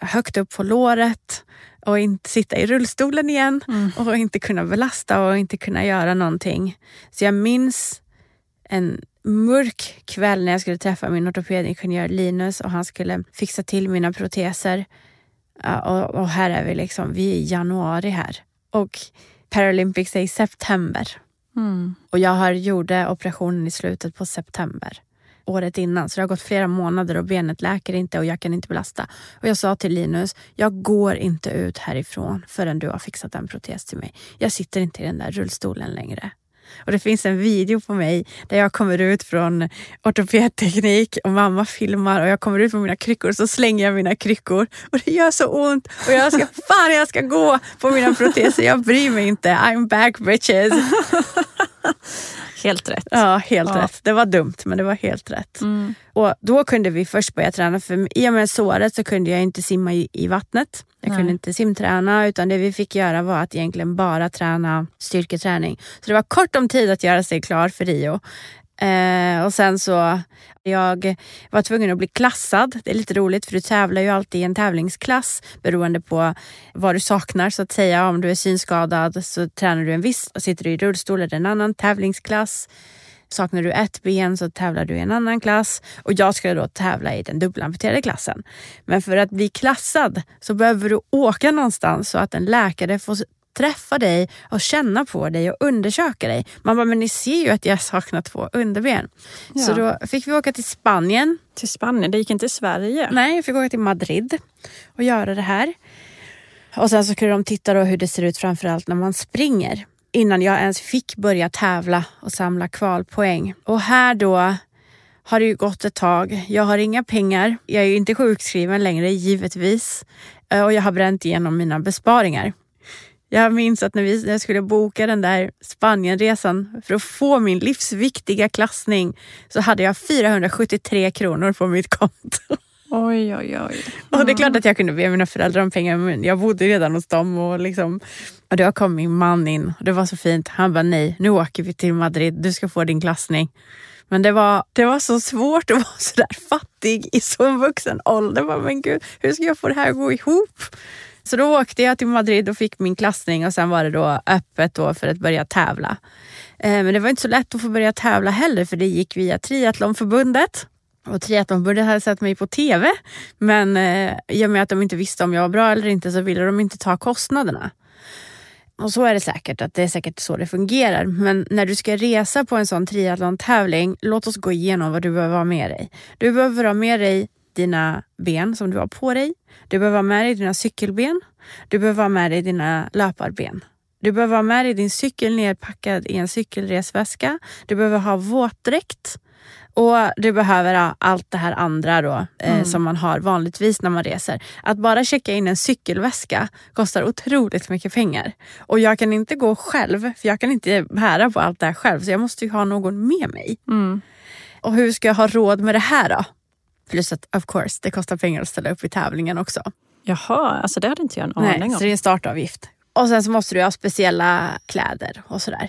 högt upp på låret och inte sitta i rullstolen igen och inte kunna belasta och inte kunna göra någonting. Så jag minns en mörk kväll när jag skulle träffa min ortopedingenjör Linus och han skulle fixa till mina proteser. Och, och här är vi liksom, vi är i januari här. Och Paralympics är i september. Mm. Och jag har gjorde operationen i slutet på september. Året innan. Så det har gått flera månader och benet läker inte och jag kan inte belasta. Och jag sa till Linus, jag går inte ut härifrån förrän du har fixat en protes till mig. Jag sitter inte i den där rullstolen längre. Och det finns en video på mig där jag kommer ut från ortopedteknik och mamma filmar och jag kommer ut från mina kryckor och så slänger jag mina kryckor och det gör så ont och jag ska fan jag ska gå på mina proteser. Jag bryr mig inte. I'm back bitches. [laughs] [laughs] Helt rätt. Ja, helt Ja. rätt. Det var dumt men det var helt rätt. Mm. Och då kunde vi först börja träna för i och med såret så kunde jag inte simma i, i vattnet. Jag Nej. kunde inte simträna utan det vi fick göra var att egentligen bara träna styrketräning. Så det var kort om tid att göra sig klar för Rio. Eh, och sen så, jag var tvungen att bli klassad. Det är lite roligt för du tävlar ju alltid i en tävlingsklass beroende på vad du saknar så att säga. Om du är synskadad så tränar du en viss, och sitter du i rullstol är det en annan tävlingsklass. Saknar du ett ben så tävlar du i en annan klass och jag ska då tävla i den dubbelamputerade klassen. Men för att bli klassad så behöver du åka någonstans så att en läkare får träffa dig och känna på dig och undersöka dig. Man bara, men ni ser ju att jag saknar två underben. Så Ja. då fick vi åka till Spanien. Till Spanien, det gick inte i Sverige. Nej, jag fick åka till Madrid och göra det här. Och sen så kunde de titta då hur det ser ut framförallt när man springer. Innan jag ens fick börja tävla och samla kvalpoäng. Och här då har det ju gått ett tag. Jag har inga pengar. Jag är ju inte sjukskriven längre givetvis. Eh, Och jag har bränt igenom mina besparingar. Jag minns att när, vi, när jag skulle boka den där Spanienresan för att få min livsviktiga klassning så hade jag 473 kronor på mitt konto. Oj, oj, oj. [laughs] Och det är klart att jag kunde be mina föräldrar om pengar men jag bodde redan hos dem och, liksom, och då kom min man in och det var så fint. Han bara nej, nu åker vi till Madrid, du ska få din klassning. Men det var, det var så svårt att [laughs] vara så där fattig i så vuxen ålder. Men gud, hur ska jag få det här att gå ihop? Så då åkte jag till Madrid och fick min klassning och sen var det då öppet då för att börja tävla. Eh, men det var inte så lätt att få börja tävla heller för det gick via Triathlonförbundet. Och Triathlonförbundet hade sett mig på TV men eh, i och med att de inte visste om jag var bra eller inte så ville de inte ta kostnaderna. Och så är det säkert, att det är säkert så det fungerar. Men när du ska resa på en sån triathlon-tävling, låt oss gå igenom vad du behöver ha med dig. Du behöver ha med dig dina ben som du har på dig. Du behöver ha med dig dina cykelben. Du behöver ha med dig dina löparben. Du behöver ha med dig din cykel nerpackad i en cykelresväska. Du behöver ha våtdräkt. Och du behöver ha allt det här andra då, eh, som man har vanligtvis när man reser. Att bara checka in en cykelväska kostar otroligt mycket pengar. Och jag kan inte gå själv, för jag kan inte bära på allt det här själv. Så jag måste ju ha någon med mig. Mm. Och hur ska jag ha råd med det här då? Plus att of course, det kostar pengar att ställa upp i tävlingen också. Jaha, alltså det hade inte jag en Nej, aning så om. det är en startavgift. Och sen så måste du ha speciella kläder och sådär.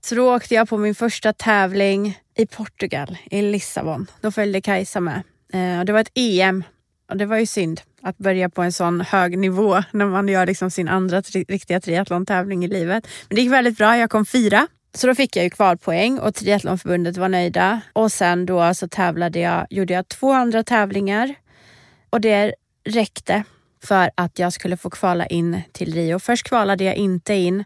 Så då åkte jag på min första tävling i Portugal, i Lissabon. Då följde Kajsa med. Eh, och det var ett EM. Och det var ju synd att börja på en sån hög nivå när man gör liksom sin andra tri- riktiga triathlon-tävling i livet. Men det gick väldigt bra, jag kom fyra. Så då fick jag ju kvalpoäng och Triathlonförbundet var nöjda. Och sen då så tävlade jag, gjorde jag två andra tävlingar. Och det räckte för att jag skulle få kvala in till Rio. Först kvalade jag inte in,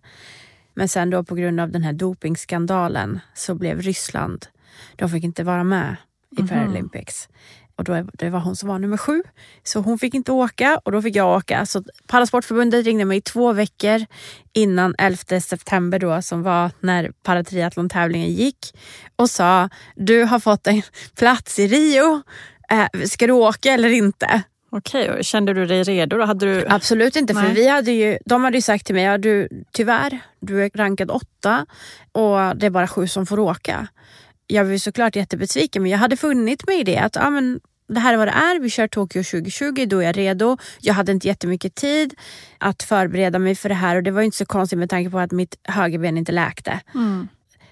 men sen då på grund av den här dopingskandalen så blev Ryssland, de fick inte vara med i Mhm. Paralympics. Och då, det var hon som var nummer sju. Så hon fick inte åka och då fick jag åka. Så Parasportförbundet ringde mig två veckor innan 11 september då som var när paratriathlon-tävlingen gick och sa du har fått en plats i Rio. Eh, ska du åka eller inte? Okej, kände du dig redo? Då? Hade du... Absolut inte, för Nej. vi hade ju, de hade ju sagt till mig, ja, du, tyvärr, du är rankad åtta och det är bara sju som får åka. Jag var såklart jättebesviken, men jag hade funnit mig i det. Att, ja, men, det här är vad det är, vi kör Tokyo 2020, då är jag redo. Jag hade inte jättemycket tid att förbereda mig för det här och det var inte så konstigt med tanke på att mitt högerben inte läkte. Mm.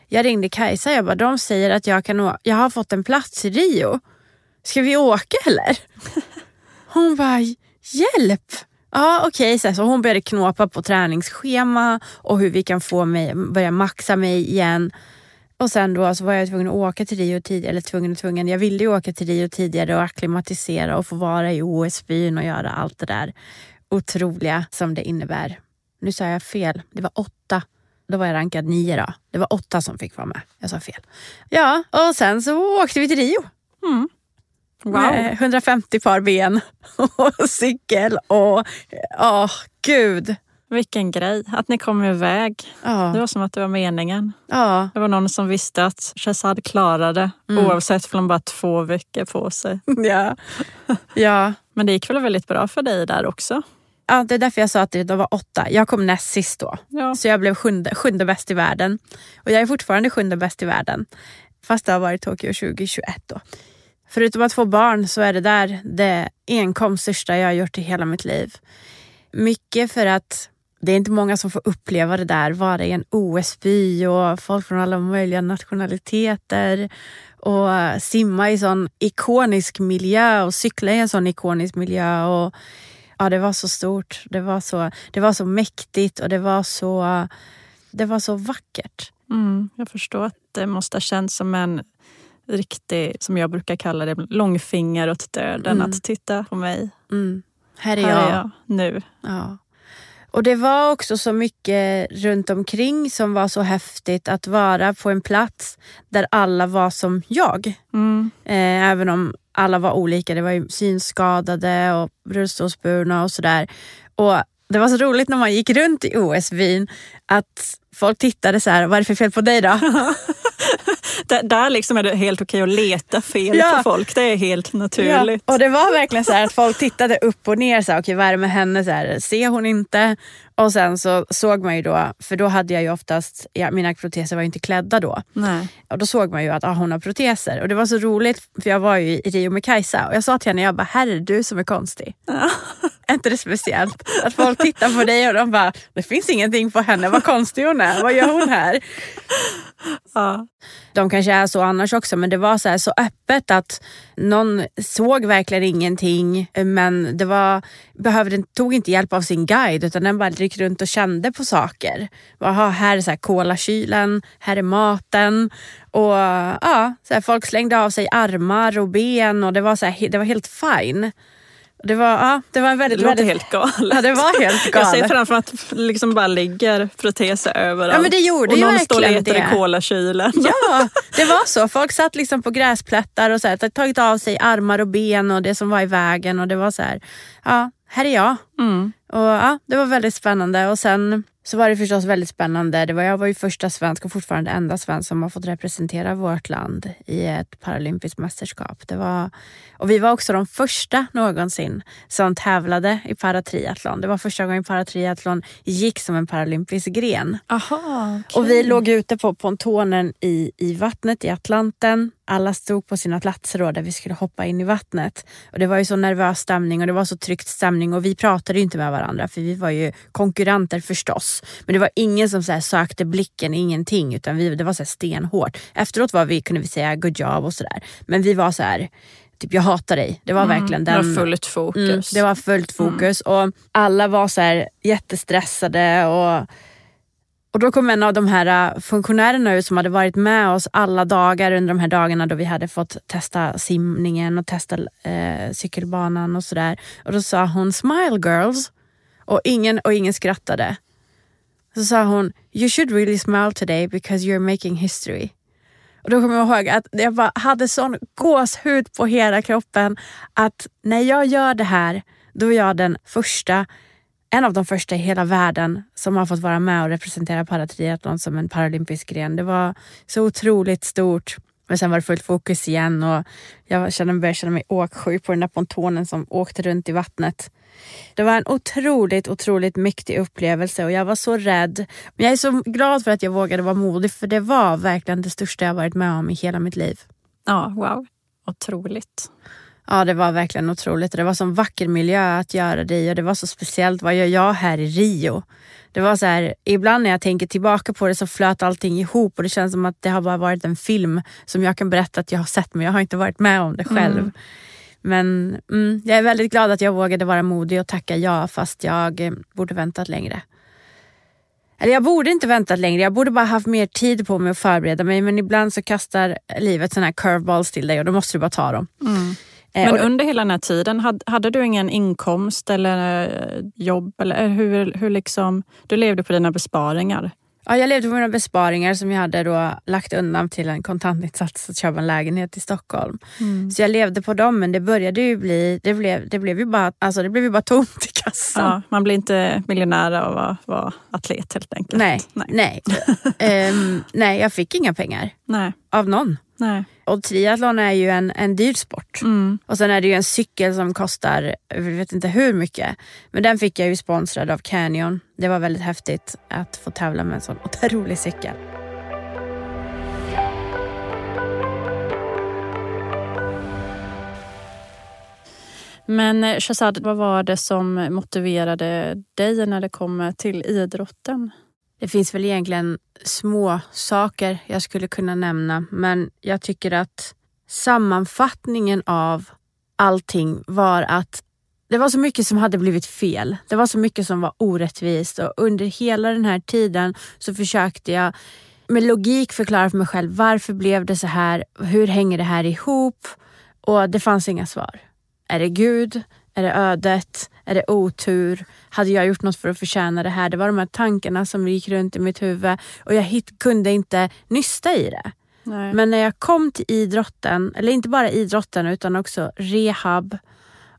Jag ringde Kajsa, jag bara, de säger att jag, kan jag har fått en plats i Rio. Ska vi åka eller? [laughs] Hon bara, hjälp! Ja okej, här, så hon började knåpa på träningsschema och hur vi kan få mig, börja maxa mig igen. Och sen då så var jag tvungen att åka till Rio tidigare, eller tvungen och tvungen, jag ville ju åka till Rio tidigare och acklimatisera och få vara i OS-byn och göra allt det där otroliga som det innebär. Nu sa jag fel, det var åtta. Då var jag rankad nio då. Det var åtta som fick vara med. Jag sa fel. Ja, och sen så åkte vi till Rio. Mm. Wow. Med 150 par ben [laughs] och cykel och åh gud. Vilken grej att ni kom iväg. Det Ja, var som att det var meningen. ja, Det var någon som visste att Shazad klarade Mm. oavsett om de bara två veckor på sig. [laughs] ja, ja. Men det gick väl väldigt bra för dig där också? ja. Det är därför jag sa att det var åtta. Jag kom näst sist då. Ja. Så jag blev sjunde, sjunde bäst i världen. Och jag är fortfarande sjunde bäst i världen. Fast det har varit Tokyo 2021 då. Förutom att få barn så är det där det enkom största jag har gjort i hela mitt liv. Mycket för att det är inte många som får uppleva det där, vara i en OS-by och folk från alla möjliga nationaliteter och simma i sån ikonisk miljö och cykla i en sån ikonisk miljö. Och, ja, det var så stort, det var så, det var så mäktigt och det var så, det var så vackert. Mm, jag förstår att det måste ha känts som en riktig, som jag brukar kalla det, långfinger åt döden Mm. att titta på mig. Mm. Här är Här jag. är jag nu. Ja. Och det var också så mycket runt omkring som var så häftigt att vara på en plats där alla var som jag. Mm. Eh, även om alla var olika. Det var ju synskadade och rullstolsburna och sådär. Och det var så roligt när man gick runt i OS-byn att folk tittade så här, vad är det för fel på dig då? [laughs] Där, där liksom är det helt okej att leta fel Ja. på folk. Det är helt naturligt. Ja, och det var verkligen så att folk tittade upp och ner. Så här, Okej, vad är det med henne? Så här, ser hon inte? Och sen så såg man ju då, för då hade jag ju oftast, ja, mina proteser var ju inte klädda då. Nej. Och då såg man ju att ah, hon har proteser. Och det var så roligt, för jag var ju i Rio med Kajsa och jag sa till henne, jag bara, här är du som är konstig. [laughs] Är inte det speciellt? Att folk tittar på dig och de bara, det finns ingenting på henne, vad konstig hon är, vad gör hon här? [laughs] Ja. De kanske är så annars också men det var så, här, så öppet att någon såg verkligen ingenting men det var, behövde, tog inte hjälp av sin guide utan den bara gick runt och kände på saker. Aha, här är så här kolakylen, här är maten och ja, så här, folk slängde av sig armar och ben och det var, så här, det var helt fine. Det var, ja, det var Det väldigt, låter väldigt helt [laughs] galet. Ja, det var helt Jag ser galet. framför mig att det liksom bara ligger proteser överallt. Ja, men det gjorde och någon står och letar det. i kolakylen. Ja, [laughs] det var så. Folk satt liksom på gräsplättar och så här, tagit av sig armar och ben och det som var i vägen. Och det var så här, ja, här är jag. Mm. Och ja, Det var väldigt spännande. Och sen så var det förstås väldigt spännande. Det var, jag var ju första svensk och fortfarande enda svensk som har fått representera vårt land i ett paralympiskt mästerskap. Det var, och vi var också de första någonsin som tävlade i paratriathlon. Det var första gången paratriathlon gick som en paralympisk gren. Aha, Och vi låg ute på pontonen i, i vattnet i Atlanten. Alla stod på sina platser då där vi skulle hoppa in i vattnet. Och Det var ju så nervös stämning och det var så tryckt stämning och vi pratade inte med varandra för vi var ju konkurrenter förstås. Men det var ingen som så sökte blicken, ingenting utan vi, det var så här stenhårt. Efteråt var vi, kunde vi säga good job och sådär. Men vi var så här, typ jag hatar dig. Det var verkligen Mm, Det den... var fullt fokus. Mm, det var fullt fokus och alla var så här jättestressade och Och då kom en av de här äh, funktionärerna ut som hade varit med oss alla dagar under de här dagarna då vi hade fått testa simningen och testa eh, cykelbanan och sådär. Och då sa hon “Smile girls” och ingen, och ingen skrattade. Så sa hon “You should really smile today because you're making history”. Och då kommer jag ihåg att jag bara hade sån gåshud på hela kroppen att när jag gör det här, då är jag den första en av de första i hela världen som har fått vara med och representera paratriathlon som en paralympisk gren. Det var så otroligt stort. Men sen var det fullt fokus igen och jag började känna mig åksjuk på den där pontonen som åkte runt i vattnet. Det var en otroligt, otroligt mäktig upplevelse och jag var så rädd. Men jag är så glad för att jag vågade vara modig för det var verkligen det största jag varit med om i hela mitt liv. Ja, wow. Otroligt. Ja, det var verkligen otroligt. Det var så vacker miljö att göra det i och det var så speciellt. Vad gör jag här i Rio? Det var så här, ibland när jag tänker tillbaka på det så flöt allting ihop och det känns som att det har bara varit en film som jag kan berätta att jag har sett men jag har inte varit med om det själv. Mm. Men mm, jag är väldigt glad att jag vågade vara modig och tacka ja fast jag eh, borde väntat längre. Eller jag borde inte väntat längre, jag borde bara haft mer tid på mig att förbereda mig men ibland så kastar livet såna här curveballs till dig och då måste du bara ta dem. Mm. Eh, Men under hela den här tiden, hade, du ingen inkomst eller eh, jobb? Eller hur, hur liksom, du levde på dina besparingar? Ja, jag levde på mina besparingar som jag hade då lagt undan till en kontantinsats att köpa en lägenhet i Stockholm. Mm. Så jag levde på dem men det började ju bli, det blev, det blev, ju, bara, alltså det blev ju bara tomt i kassan. Ja, man blir inte miljonär av att vara atlet helt enkelt. Nej, nej. Nej. um, [laughs] nej jag fick inga pengar. Nej. Av någon. Nej. Och triathlon är ju en, en dyr sport. Mm. Och sen är det ju en cykel som kostar, jag vet inte hur mycket. Men den fick jag ju sponsrad av Canyon. Det var väldigt häftigt att få tävla med en sån otrolig cykel. Men eh, Shazad, vad var det som motiverade dig när det kommer till idrotten? Det finns väl egentligen små saker jag skulle kunna nämna, men jag tycker att sammanfattningen av allting var att det var så mycket som hade blivit fel. Det var så mycket som var orättvist och under hela den här tiden så försökte jag med logik förklara för mig själv varför blev det så här? Hur hänger det här ihop? Och det fanns inga svar. Är det Gud? Är det ödet? Är det otur? Hade jag gjort något för att förtjäna det här? Det var de här tankarna som gick runt i mitt huvud och jag hit, kunde inte nysta i det. Nej. Men när jag kom till idrotten, eller inte bara idrotten utan också rehab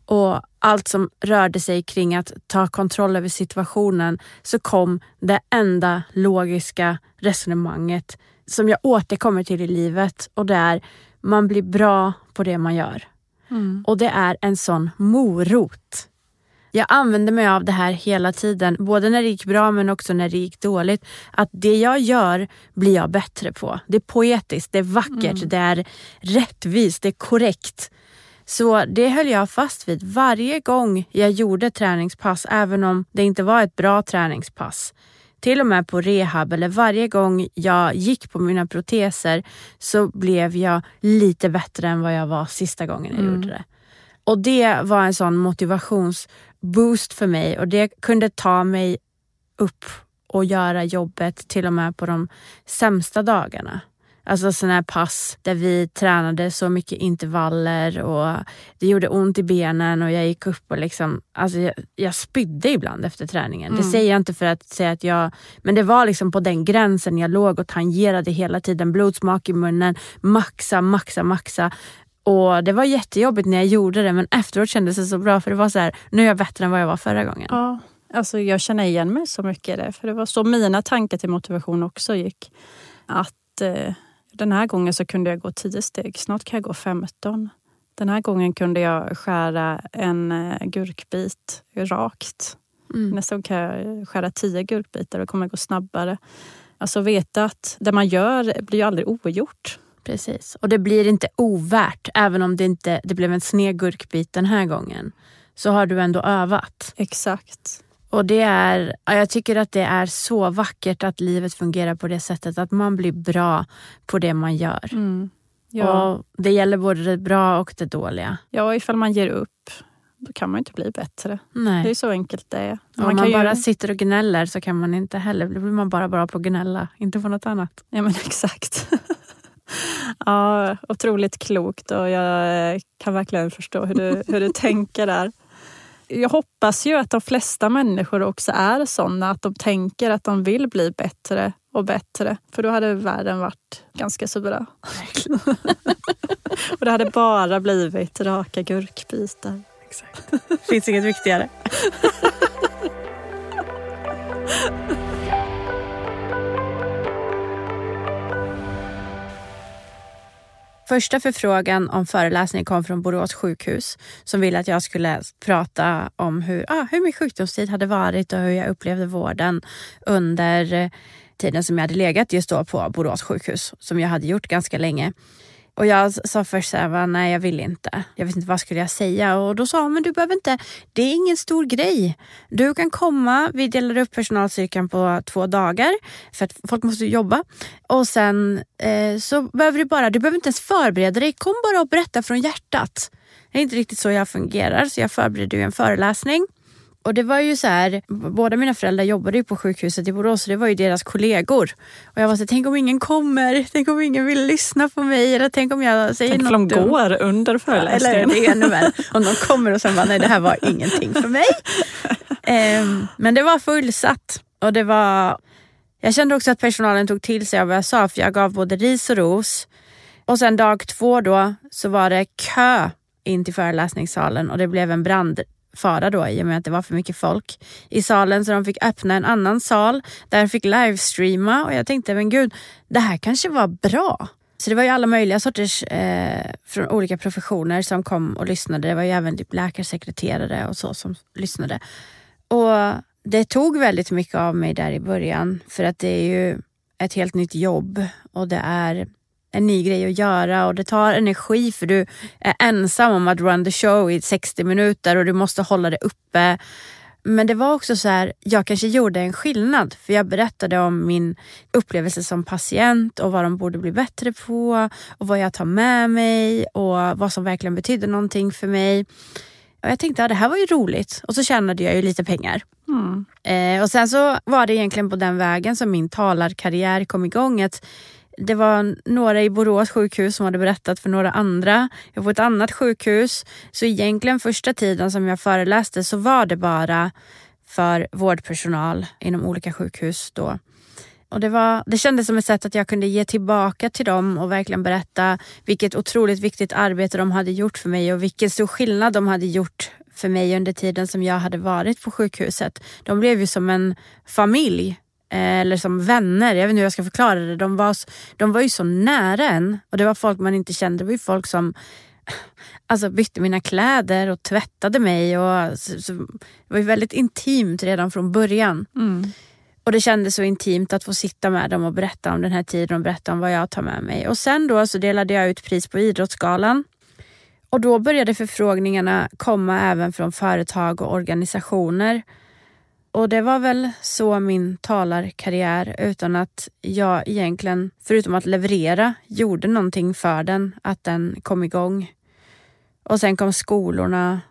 och allt som rörde sig kring att ta kontroll över situationen så kom det enda logiska resonemanget som jag återkommer till i livet och det är man blir bra på det man gör. Mm. Och det är en sån morot. Jag använde mig av det här hela tiden, både när det gick bra men också när det gick dåligt. Att det jag gör blir jag bättre på. Det är poetiskt, det är vackert, mm. det är rättvist, det är korrekt. Så det höll jag fast vid varje gång jag gjorde träningspass, även om det inte var ett bra träningspass till och med på rehab eller varje gång jag gick på mina proteser så blev jag lite bättre än vad jag var sista gången jag mm. gjorde det. Och det var en sån motivationsboost för mig och det kunde ta mig upp och göra jobbet till och med på de sämsta dagarna. Alltså sådana här pass där vi tränade så mycket intervaller och det gjorde ont i benen och jag gick upp och liksom, alltså jag, jag spydde ibland efter träningen. Mm. Det säger jag inte för att säga att jag, men det var liksom på den gränsen jag låg och tangerade hela tiden. Blodsmak i munnen, maxa, maxa, maxa. Och det var jättejobbigt när jag gjorde det men efteråt kändes det så bra för det var så här, nu är jag bättre än vad jag var förra gången. Ja, alltså jag känner igen mig så mycket i det. För det var så mina tankar till motivation också gick. Att eh, den här gången så kunde jag gå 10 steg, snart kan jag gå 15. Den här gången kunde jag skära en eh, gurkbit rakt. Mm. Nästa gång kan jag skära 10 gurkbitar och det kommer gå snabbare. Alltså veta att det man gör blir ju aldrig ogjort. Precis, och det blir inte ovärt. Även om det inte det blev en sned gurkbit den här gången så har du ändå övat. Exakt. Och det är, jag tycker att det är så vackert att livet fungerar på det sättet att man blir bra på det man gör. Mm. Ja. Och Det gäller både det bra och det dåliga. Ja, ifall man ger upp. då kan man inte bli bättre. Nej. Det är så enkelt det är. Om Man man, kan bara ju, sitter och gnäller så kan man inte heller, då blir man bara bra på att gnälla, inte på något annat. ja men [laughs] exakt. Ja, otroligt klokt och jag kan verkligen förstå hur du, hur du tänker där. Jag hoppas ju att de flesta människor också är sådana, att de tänker att de vill bli bättre och bättre. För då hade världen varit ganska så bra. [laughs] och det hade bara blivit raka gurkbitar. Exakt. Finns inget viktigare. [laughs] Första förfrågan om föreläsning kom från Borås sjukhus som ville att jag skulle prata om hur, ah, hur min sjukdomstid hade varit och hur jag upplevde vården under tiden som jag hade legat just då på Borås sjukhus, som jag hade gjort ganska länge. Och jag sa först så här, nej jag vill inte. Jag vet inte vad skulle jag säga. Och då sa hon, men du behöver inte, det är ingen stor grej. Du kan komma, vi delar upp personalstyrkan på två dagar för att folk måste jobba. Och sen eh, så behöver du bara, du behöver inte ens förbereda dig, kom bara och berätta från hjärtat. Det är inte riktigt så jag fungerar, så jag förberedde ju en föreläsning. Och det var ju så här, båda mina föräldrar jobbade ju på sjukhuset i Borås så det var ju deras kollegor. Och jag var så här, tänk om ingen kommer, tänk om ingen vill lyssna på mig eller tänk om jag säger Tänk något om de går under föreläsningen. Eller det är ännu värre. Om de kommer och sen bara, nej det här var ingenting för mig. [laughs] Ehm, men det var fullsatt. Och det var... Jag kände också att personalen tog till sig av vad jag sa för jag gav både ris och ros. Och sen dag två då så var det kö in till föreläsningssalen och det blev en fara då i och med att det var för mycket folk i salen så de fick öppna en annan sal där de fick livestreama och jag tänkte men gud, det här kanske var bra. Så det var ju alla möjliga sorters eh, från olika professioner som kom och lyssnade. Det var ju även typ läkarsekreterare och så som lyssnade. Och det tog väldigt mycket av mig där i början för att det är ju ett helt nytt jobb och det är en ny grej att göra och det tar energi för du är ensam om att run the show i 60 minuter och du måste hålla det uppe. Men det var också så här, jag kanske gjorde en skillnad för jag berättade om min upplevelse som patient och vad de borde bli bättre på och vad jag tar med mig och vad som verkligen betydde någonting för mig. Och jag tänkte att det här var ju roligt och så tjänade jag ju lite pengar. Mm. Eh, och sen så var det egentligen på den vägen som min talarkarriär kom igång. Att det var några i Borås sjukhus som hade berättat för några andra. Jag var på ett annat sjukhus. Så egentligen första tiden som jag föreläste så var det bara för vårdpersonal inom olika sjukhus då. Och det, var, det kändes som ett sätt att jag kunde ge tillbaka till dem och verkligen berätta vilket otroligt viktigt arbete de hade gjort för mig och vilken stor skillnad de hade gjort för mig under tiden som jag hade varit på sjukhuset. De blev ju som en familj eller som vänner. Jag vet inte hur jag ska förklara det. De var, de var ju så nära en och det var folk man inte kände. Det var ju folk som [laughs] alltså, bytte mina kläder och tvättade mig. Och, så, så, det var ju väldigt intimt redan från början. Mm. Och det kändes så intimt att få sitta med dem och berätta om den här tiden och berätta om vad jag tar med mig. Och sen då så delade jag ut pris på Idrottsgalan. Och då började förfrågningarna komma även från företag och organisationer. Och det var väl så min talarkarriär utan att jag egentligen, förutom att leverera, gjorde någonting för den, att den kom igång. Och sen kom skolorna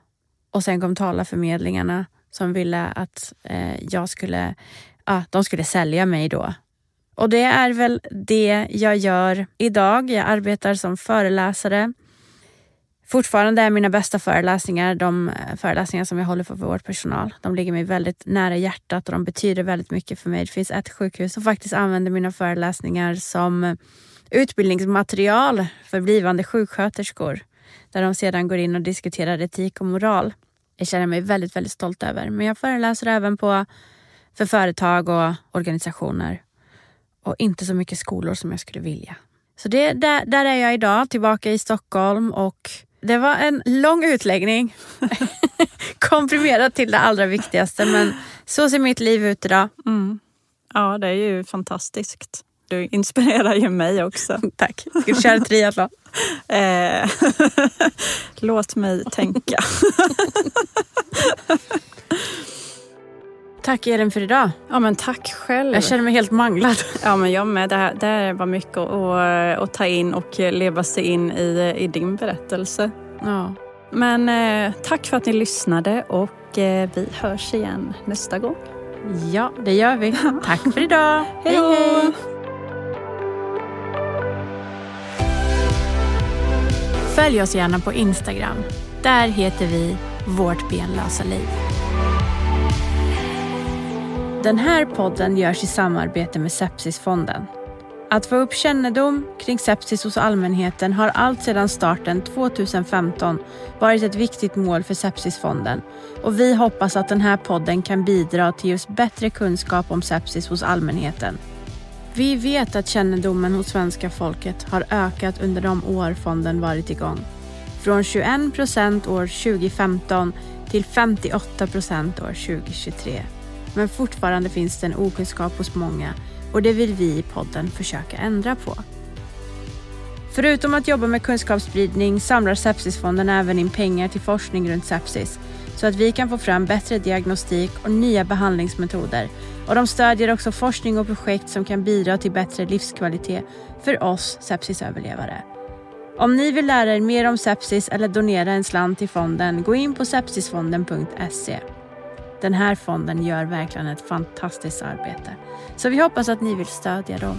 och sen kom talarförmedlingarna som ville att eh, jag skulle, ja, de skulle sälja mig då. Och det är väl det jag gör idag. Jag arbetar som föreläsare. Fortfarande är mina bästa föreläsningar de eh, föreläsningar som jag håller för vår personal. De ligger mig väldigt nära hjärtat och de betyder väldigt mycket för mig. Det finns ett sjukhus som faktiskt använder mina föreläsningar som utbildningsmaterial för blivande sjuksköterskor. Där de sedan går in och diskuterar etik och moral. Jag känner mig väldigt, väldigt stolt över. Men jag föreläser även på för företag och organisationer. Och inte så mycket skolor som jag skulle vilja. Så det, där, där är jag idag, tillbaka i Stockholm och det var en lång utläggning. [laughs] Komprimerat till det allra viktigaste men så ser mitt liv ut idag. Mm. Ja, det är ju fantastiskt. Du inspirerar ju mig också. [laughs] Tack. Ska du köra triathlon? [laughs] Eh, Låt mig tänka. Tack Elin för idag. Ja, men tack själv. Jag känner mig helt manglad. Ja, men jag med. Det här, det här var mycket att, att ta in och leva sig in i, i din berättelse. Ja. men eh, tack för att ni lyssnade och eh, vi hörs igen nästa gång. Ja, det gör vi. Tack för idag. [laughs] hej, hej. Följ oss gärna på Instagram. Där heter vi Vårt benlösa liv. Den här podden görs i samarbete med Sepsisfonden. Att få upp kännedom kring sepsis hos allmänheten har allt sedan starten 2015 varit ett viktigt mål för Sepsisfonden och vi hoppas att den här podden kan bidra till just bättre kunskap om sepsis hos allmänheten. Vi vet att kännedomen hos svenska folket har ökat under de år fonden varit igång. Från 21 procent år 2015 till 58 procent år 2023. Men fortfarande finns det en okunskap hos många och det vill vi i podden försöka ändra på. Förutom att jobba med kunskapsspridning samlar Sepsisfonden även in pengar till forskning runt sepsis så att vi kan få fram bättre diagnostik och nya behandlingsmetoder. Och de stödjer också forskning och projekt som kan bidra till bättre livskvalitet för oss sepsisöverlevare. Om ni vill lära er mer om sepsis eller donera en slant till fonden, gå in på sepsisfonden.se. Den här fonden gör verkligen ett fantastiskt arbete. Så vi hoppas att ni vill stödja dem.